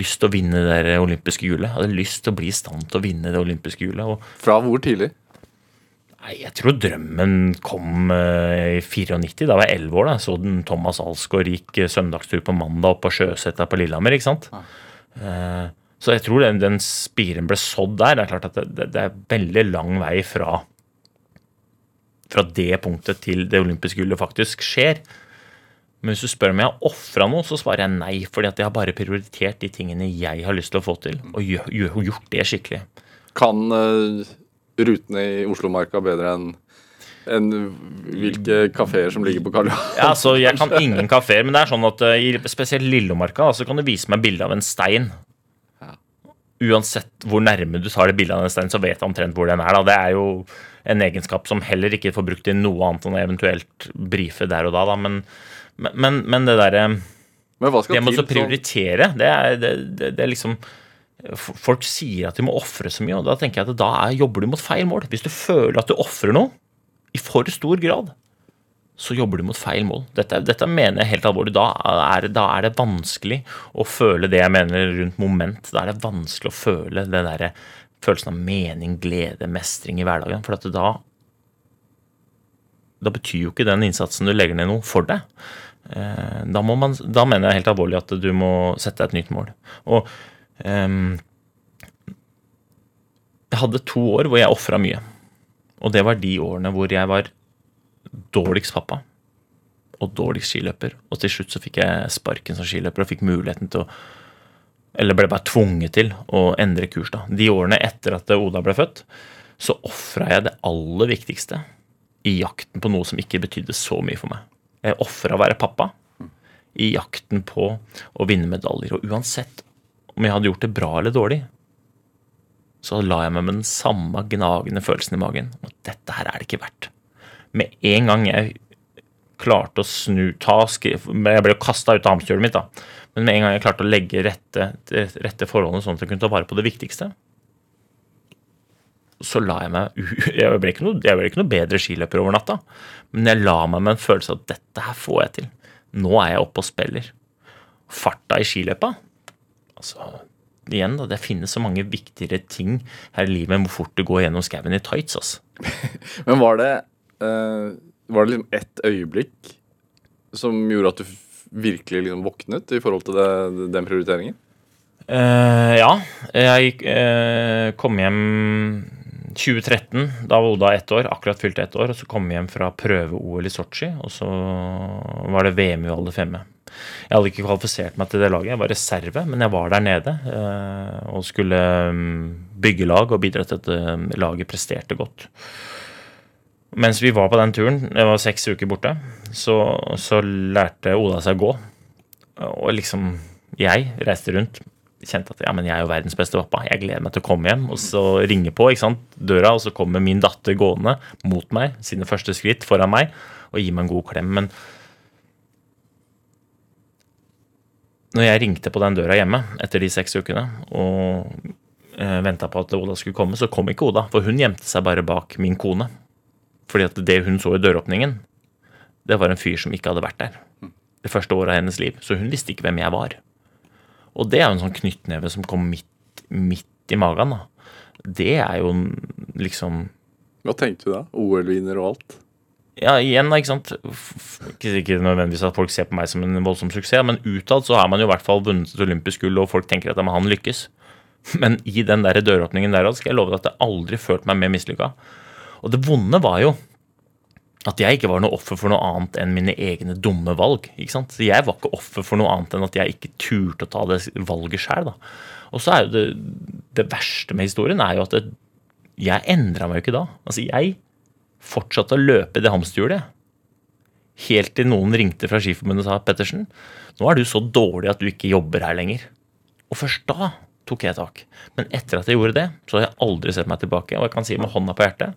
lyst til å vinne det olympiske gullet. Hadde lyst til å bli i stand til å vinne det olympiske gullet. Fra hvor tidlig? Nei, Jeg tror drømmen kom eh, i 94. Da var jeg 11 år. da. Så den Thomas Alsgaard gikk eh, søndagstur på mandag opp på Sjøsetta på Lillehammer. ikke sant? Ja. så jeg tror den, den spiren ble sådd der. Det er klart at det, det, er veldig lang vei fra fra det punktet til det olympiske gullet faktisk skjer. Men hvis du spør om jeg har ofra noe, så svarer jeg nei. fordi at jeg har bare prioritert de tingene jeg har lyst til å få til, og gjort det skikkelig. Kan eh, rutene i Oslomarka bedre enn enn hvilke kafeer som ligger på Karl Johan? Ja, så Jeg kan ingen kafeer, men det er sånn at eh, i spesielt Lillomarka så kan du vise meg bilde av en stein. Uansett hvor nærme du tar det bildet av den steinen, så vet jeg omtrent hvor den er. da. Det er jo en egenskap som heller ikke får brukt i noe annet enn å eventuelt brife der og da. da. Men, men, men det derre skal Det må du prioritere, det er, det, det, det er liksom Folk sier at de må ofre så mye, og da tenker jeg at da er, jobber du mot feil mål. Hvis du føler at du ofrer noe i for stor grad, så jobber du mot feil mål. Dette, dette mener jeg helt alvorlig. Da er, da er det vanskelig å føle det jeg mener rundt moment. Da er det vanskelig å føle den der følelsen av mening, glede, mestring i hverdagen. For at da da betyr jo ikke den innsatsen du legger ned noe for deg. Eh, Da, man, da mener jeg helt alvorlig at du må sette deg et nytt mål. Og Jeg hadde to år hvor jeg ofra mye. Og det var de årene hvor jeg var dårligst pappa og dårligst skiløper. Og til slutt så fikk jeg sparken som skiløper og fikk muligheten til å Eller ble bare tvunget til å endre kurs. da. De årene etter at Oda ble født, så ofra jeg det aller viktigste i jakten på noe som ikke betydde så mye for meg. Jeg ofra å være pappa i jakten på å vinne medaljer. Og uansett om jeg hadde gjort det bra eller dårlig, så la jeg meg med den samme gnagende følelsen i magen. om at dette her er det ikke verdt. Med en gang jeg klarte å snu ta Jeg ble jo kasta ut av hamsterhjulet mitt, da. Men med en gang jeg klarte å legge rette, rette forholdene sånn at jeg kunne ta vare på det viktigste, så la jeg meg Jeg ble ikke noe, ble ikke noe bedre skiløper over natta, men jeg la meg med en følelse av at dette her får jeg til. Nå er jeg oppe og spiller. Farta i skiløpa Altså, igjen, da, det finnes så mange viktigere ting her i livet enn hvor fort du går gjennom skauen i tights. Altså. Men var det uh, Var det liksom ett øyeblikk som gjorde at du virkelig liksom våknet i forhold til det, den prioriteringen? Uh, ja, jeg eh, kom hjem 2013. Da var Oda ett år, akkurat fylte ett år. Og så kom jeg hjem fra prøve-OL i Sotsji, og så var det VM i Val Femme. Jeg hadde ikke kvalifisert meg til det laget, jeg var reserve, men jeg var der nede eh, og skulle mm, bygge lag og bidra til at eh, laget presterte godt. Mens vi var på den turen, det var seks uker borte, så, så lærte Oda seg å gå. Og liksom, jeg reiste rundt, kjente at ja, men jeg er jo verdens beste pappa. Jeg gleder meg til å komme hjem, og så ringe på ikke sant, døra, og så kommer min datter gående mot meg, sine første skritt foran meg, og gir meg en god klem. Men når jeg ringte på den døra hjemme etter de seks ukene, og eh, venta på at Oda skulle komme, så kom ikke Oda, for hun gjemte seg bare bak min kone. Fordi at det hun så i døråpningen, det var en fyr som ikke hadde vært der det første året av hennes liv. Så hun visste ikke hvem jeg var. Og det er jo en sånn knyttneve som kom midt, midt i magen. da. Det er jo liksom Hva tenkte du da? OL-vinner og alt? Ja, igjen, ikke sant. Ikke, ikke nødvendigvis at folk ser på meg som en voldsom suksess, men utad så har man jo i hvert fall vunnet et olympisk gull, og folk tenker at han lykkes. Men i den der døråpningen der skal jeg love deg at jeg aldri følte meg mer mislykka. Og det vonde var jo at jeg ikke var noe offer for noe annet enn mine egne dumme valg. ikke sant? Så Jeg var ikke offer for noe annet enn at jeg ikke turte å ta det valget sjøl. Og så er jo det, det verste med historien er jo at det, jeg endra meg jo ikke da. Altså, jeg fortsatte å løpe det hamsterhjulet. Helt til noen ringte fra Skiforbundet og sa Pettersen, nå er du så dårlig at du ikke jobber her lenger. Og først da tok jeg tak. Men etter at jeg gjorde det, så har jeg aldri sett meg tilbake. Og jeg kan si med hånda på hjertet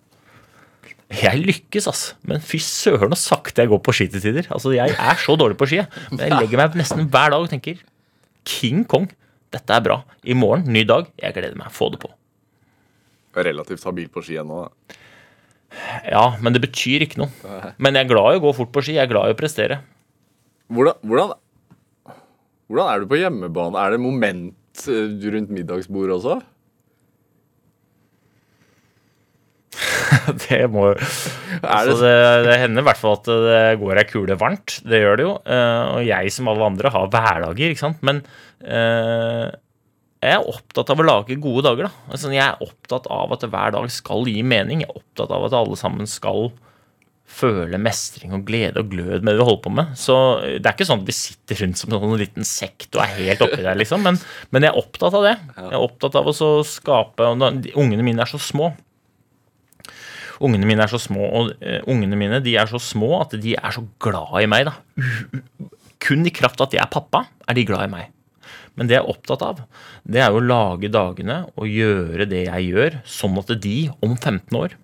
jeg lykkes, ass. Men fy søren så sakte jeg går på ski til tider. Altså, jeg er så dårlig på ski. Men jeg legger meg nesten hver dag og tenker King Kong, dette er bra. I morgen, ny dag. Jeg gleder meg. Få det på. Relativt habil på ski ennå. da. Ja, men det betyr ikke noe. Men jeg er glad i å gå fort på ski. Jeg er glad i å prestere. Hvordan, hvordan, hvordan er du på hjemmebane? Er det moment eh, rundt middagsbordet også? Det må altså, det, det hender i hvert fall at det går ei kule varmt. Det gjør det jo. Eh, Og jeg som alle andre har hverdager, ikke sant. Men eh, jeg er opptatt av å lage gode dager, da. Altså, jeg er opptatt av at hver dag skal gi mening. Jeg er opptatt av at alle sammen skal føle mestring og glede og glød med det vi holder på med. Så det er ikke sånn at vi sitter rundt som en sånn liten sekt og er helt oppi der, liksom. Men, men jeg er opptatt av det. Jeg er opptatt av å skape og da- de- Ungene mine er så små. Ungene mine er så små, og uh, ungene mine de er så små at de er så glad i meg. da. Kun i kraft av at jeg er pappa, er de glad i meg. Men det jeg er opptatt av, det er jo å lage dagene og gjøre det jeg gjør, sånn at de om 15 år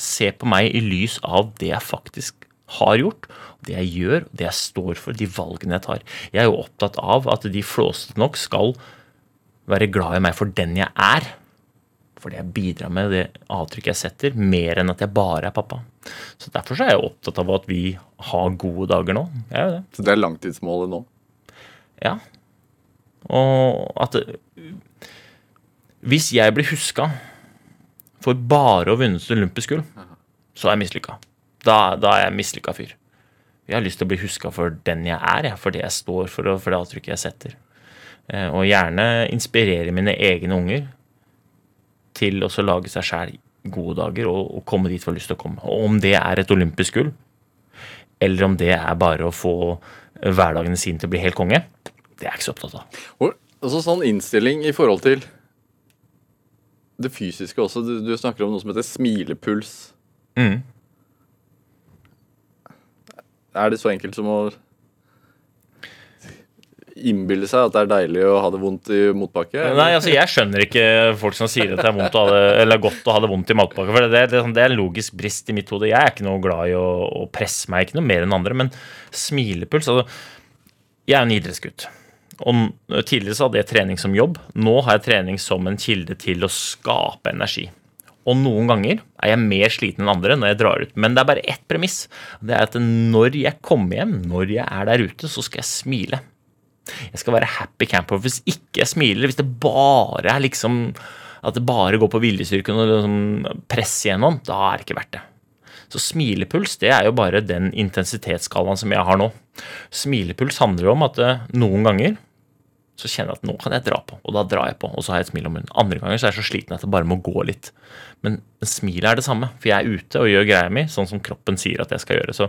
ser på meg i lys av det jeg faktisk har gjort, det jeg gjør, det jeg står for, de valgene jeg tar. Jeg er jo opptatt av at de flåsete nok skal være glad i meg for den jeg er. For det jeg bidrar med det avtrykket jeg setter, mer enn at jeg bare er pappa. Så Derfor så er jeg opptatt av at vi har gode dager nå. Jeg er jo det. Så det er langtidsmålet nå. Ja. Og at Hvis jeg blir huska for bare å ha vunnet olympisk gull, så er jeg mislykka. Da, da er jeg mislykka fyr. Jeg har lyst til å bli huska for den jeg er, for det jeg står for, og for det avtrykket jeg setter. Eh, Og gjerne inspirere mine egne unger til å lage seg sjæl gode dager og, og komme dit vi har lyst til å komme. Og om det er et olympisk gull, eller om det er bare å få hverdagene sine til å bli helt konge, det er jeg ikke så opptatt av. Og altså sånn innstilling i forhold til det fysiske også. Du, du snakker om noe som heter smilepuls. Mm. Er det så enkelt som å innbille seg at det er deilig å ha det vondt i motbakke? eller? Nei, altså Jeg skjønner ikke folk som sier at det er vondt å ha det, eller godt å ha det vondt i matpakke. For det, det, det er en logisk brist i mitt hode. Jeg er ikke noe glad i å, å presse meg, ikke noe mer enn andre. Men smilepuls altså, Jeg er en idrettsgutt. Og Tidligere så hadde jeg trening som jobb. Nå har jeg trening som en kilde til å skape energi. Og noen ganger er jeg mer sliten enn andre når jeg drar ut. Men det er bare ett premiss. Det er at når jeg kommer hjem, når jeg er der ute, så skal jeg smile. Jeg skal være happy camper. Hvis ikke jeg smiler, hvis det bare er liksom At det bare går på viljestyrken og liksom press igjennom, da er det ikke verdt det. Så smilepuls det er jo bare den intensitetsskalaen som jeg har nå. Smilepuls handler om at eh, noen ganger så kjenner jeg at nå kan jeg dra på, og da drar jeg på, og så har jeg et smil om munnen. Andre ganger så er jeg så sliten at jeg bare må gå litt. Men smilet er det samme, for jeg er ute og gjør greia mi sånn som kroppen sier at jeg skal gjøre. Så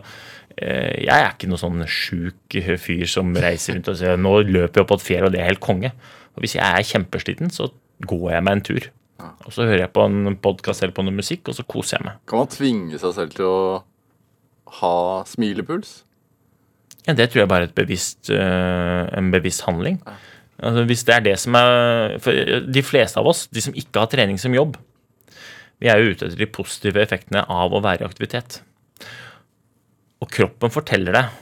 eh, jeg er ikke noe sånn sjuk fyr som reiser rundt og sier nå løper jeg opp på et fjell, og det er helt konge. Og hvis jeg er kjempesliten, så går jeg meg en tur. Og så hører jeg på en podkast eller på noe musikk, og så koser jeg meg. Kan man tvinge seg selv til å ha smilepuls? Ja, det tror jeg bare er et bevisst, eh, en bevisst handling. Altså, hvis det er det som er For de fleste av oss, de som ikke har trening som jobb, vi er jo ute etter de positive effektene av å være i aktivitet. Og kroppen forteller deg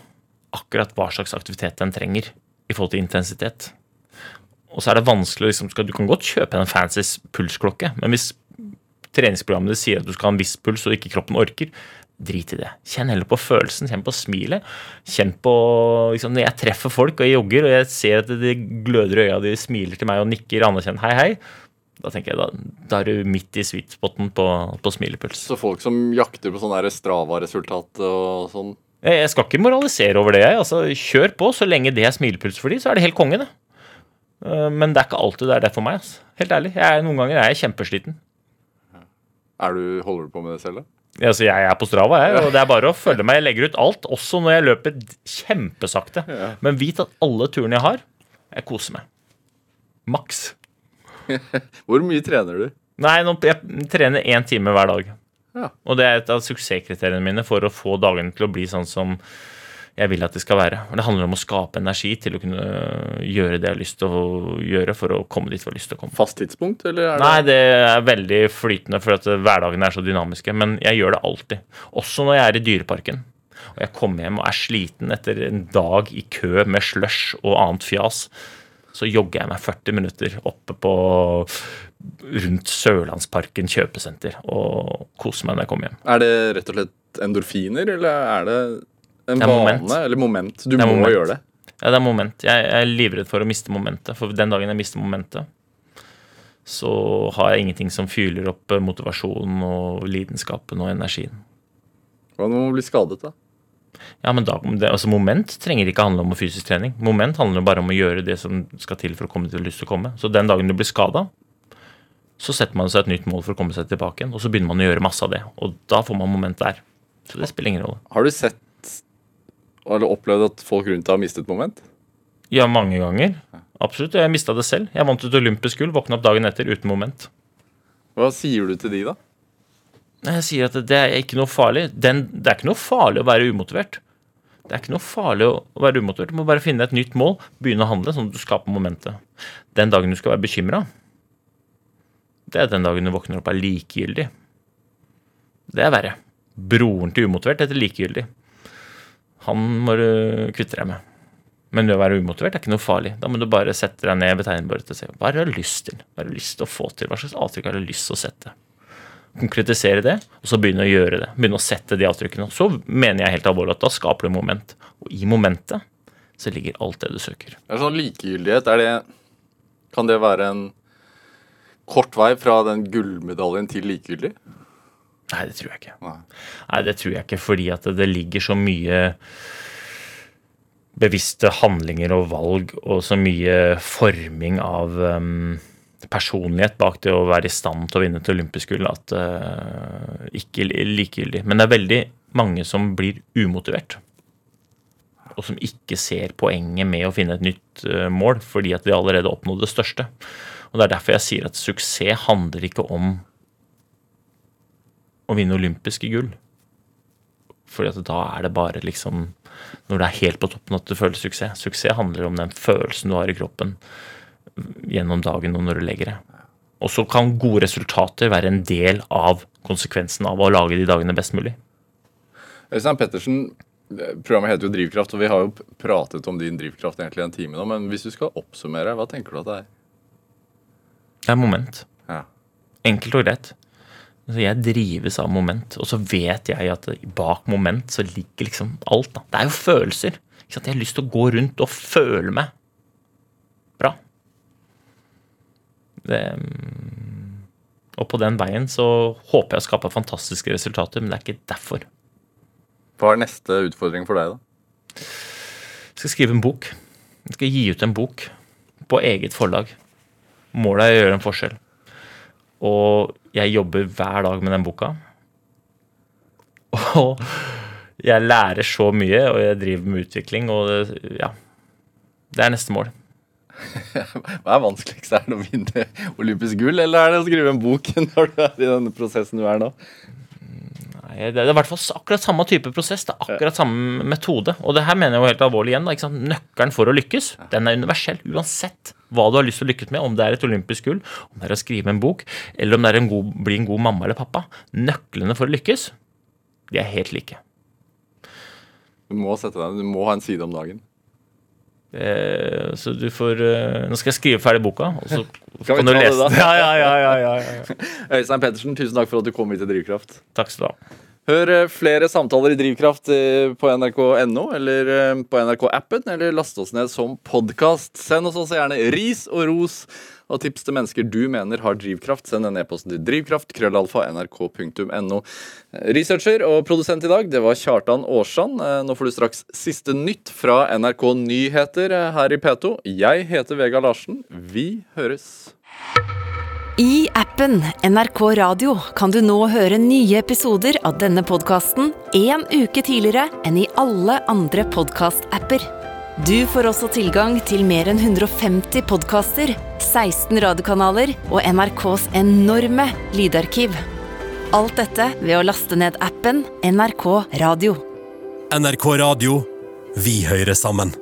akkurat hva slags aktivitet den trenger i forhold til intensitet. Og så er det vanskelig liksom, Du kan godt kjøpe en fancy pulsklokke, men hvis treningsprogrammet ditt sier at du skal ha en viss puls og ikke kroppen orker, drit i det. Kjenn heller på følelsen, kjenn på smilet. Kjenn på liksom, Når jeg treffer folk og jeg jogger, og jeg ser at de gløder i øya, de smiler til meg og nikker anerkjent hei, hei, da tenker jeg da, da er du midt i sweet spoten på, på smilepuls. Så folk som jakter på sånn Strava-resultat og sånn Jeg jeg skal ikke moralisere over det, jeg. Altså, kjør på. Så lenge det er smilepuls for de, så er det helt konge, det. Eh, Men det er ikke alltid det er det for meg. Altså. Helt ærlig. Jeg er, noen ganger er jeg kjempesliten. er du, Holder du på med det selv, da? Ja, Altså, jeg er på Strava, jeg, og det er bare å følge meg. Jeg legger ut alt, også når jeg løper kjempesakte. Men vit at alle turene jeg har, jeg koser meg. Maks. Hvor mye trener du? Nei, jeg trener én time hver dag. Ja. Og det er et av suksesskriteriene mine for å få dagene til å bli sånn som jeg vil at det skal være. Det handler om å skape energi til å kunne gjøre det jeg har lyst til å gjøre for å komme dit vi har lyst til å komme. Fast tidspunkt, eller er det Nei, det er veldig flytende, for at hverdagene er så dynamiske. Men jeg gjør det alltid. Også når jeg er i Dyreparken. Og jeg kommer hjem og er sliten etter en dag i kø med slush og annet fjas. Så jogger jeg meg 40 minutter oppe på rundt Sørlandsparken kjøpesenter og koser meg når jeg kommer hjem. Er det rett og slett endorfiner, eller er det en vane? moment. Eller moment? Du må moment. gjøre det. Ja, det er moment. Jeg, jeg er livredd for å miste momentet. For den dagen jeg mister momentet, så har jeg ingenting som fyller opp eh, motivasjonen og lidenskapen og energien. Hva om man blir skadet, da? Ja, men da, det, altså Moment trenger ikke handle om fysisk trening. Moment handler bare om å gjøre det som skal til for å komme til lyst til å komme. Så den dagen du blir skada, så setter man seg et nytt mål for å komme seg tilbake igjen. Og så begynner man å gjøre masse av det. Og da får man moment der. Så det spiller ingen rolle. Har du sett eller opplevd at folk rundt deg har mistet moment? Ja, mange ganger. Absolutt. Jeg mista det selv. Jeg vant et olympisk gull, våkna opp dagen etter uten moment. Hva sier du til de, da? Jeg sier at det er ikke noe farlig. Den, det er ikke noe farlig å være umotivert. Det er ikke noe farlig å å være umotivert. Du må bare finne et nytt mål, begynne å handle, sånn at du skaper momentet. Den dagen du skal være bekymra, det er den dagen du våkner opp og er likegyldig. Det er verre. Broren til umotivert heter likegyldig. Han må du kvitte deg med. Men det å være umotivert er ikke noe farlig. Da må du bare sette deg ned ved tegnebordet og se hva har du lyst til. Hva har du lyst til å få til? Hva slags avtrykk har du lyst til å sette? Konkretisere det, og så begynne å gjøre det. Begynne å sette de avtrykkene. Så mener jeg helt alvorlig at da skaper du moment. Og i momentet så ligger alt det du søker. Er sånn likegyldighet, er det Kan det være en kort vei fra den gullmedaljen til likegyldig? Nei, det tror jeg ikke. Nei. Nei, det tror jeg ikke, fordi at det, det ligger så mye bevisste handlinger og valg og så mye forming av um, personlighet bak det å være i stand til å vinne et olympisk gull at uh, ikke er likegyldig. Men det er veldig mange som blir umotivert. Og som ikke ser poenget med å finne et nytt uh, mål, fordi at de allerede oppnådde det største. Og Det er derfor jeg sier at suksess handler ikke om å vinne olympiske gull. Fordi at da er det bare liksom Når det er helt på toppen at du føler suksess. Suksess handler om den følelsen du har i kroppen gjennom dagen og når du legger deg. Og så kan gode resultater være en del av konsekvensen av å lage de dagene best mulig. Øystein Pettersen, programmet heter jo Drivkraft, og vi har jo pratet om din drivkraft egentlig en time nå. Men hvis du skal oppsummere, hva tenker du at det er? Det er moment. Ja. Enkelt og greit. Altså, jeg drives av moment, og så vet jeg at bak moment så ligger liksom alt. da. Det er jo følelser. Ikke sant? Jeg har lyst til å gå rundt og føle meg bra. Det, mm, og på den veien så håper jeg å skape fantastiske resultater, men det er ikke derfor. Hva er neste utfordring for deg, da? Jeg skal skrive en bok. Jeg skal gi ut en bok på eget forlag. Målet er å gjøre en forskjell. Og jeg jobber hver dag med den boka. Og jeg lærer så mye, og jeg driver med utvikling, og det, ja. Det er neste mål. Hva er vanskeligst? Er det å vinne olympisk gull, eller er det å skrive en bok når du er i denne prosessen du er nå? Nei, Det er i hvert fall akkurat samme type prosess. Det er akkurat samme metode. Og det her mener jeg jo helt alvorlig igjen. Da, ikke sant? Nøkkelen for å lykkes den er universell. Uansett hva du har lyst til å lykkes med, om det er et olympisk gull, om det er å skrive en bok, eller om det er å bli en god mamma eller pappa. Nøklene for å lykkes, de er helt like. Du må sette deg, du må ha en side om dagen. Eh, så du får eh, Nå skal jeg skrive ferdig boka, og så kan du lese den. Ja, ja, ja, ja, ja, ja. Øystein Pettersen, tusen takk for at du kom hit til Drivkraft. Takk skal du ha. Hør eh, flere samtaler i Drivkraft eh, på nrk.no eller eh, på NRK-appen, eller last oss ned som podkast. Send oss også gjerne ris og ros og tips til mennesker du mener har drivkraft. Send en e-post til drivkraft, krøllalfa, nrk.no. Researcher og produsent i dag, det var Kjartan Aarsand. Nå får du straks siste nytt fra NRK Nyheter her i P2. Jeg heter Vega Larsen. Vi høres. I appen NRK Radio kan du nå høre nye episoder av denne podkasten en uke tidligere enn i alle andre podkast-apper. Du får også tilgang til mer enn 150 podkaster, 16 radiokanaler og NRKs enorme lydarkiv. Alt dette ved å laste ned appen NRK Radio. NRK Radio. Vi hører sammen.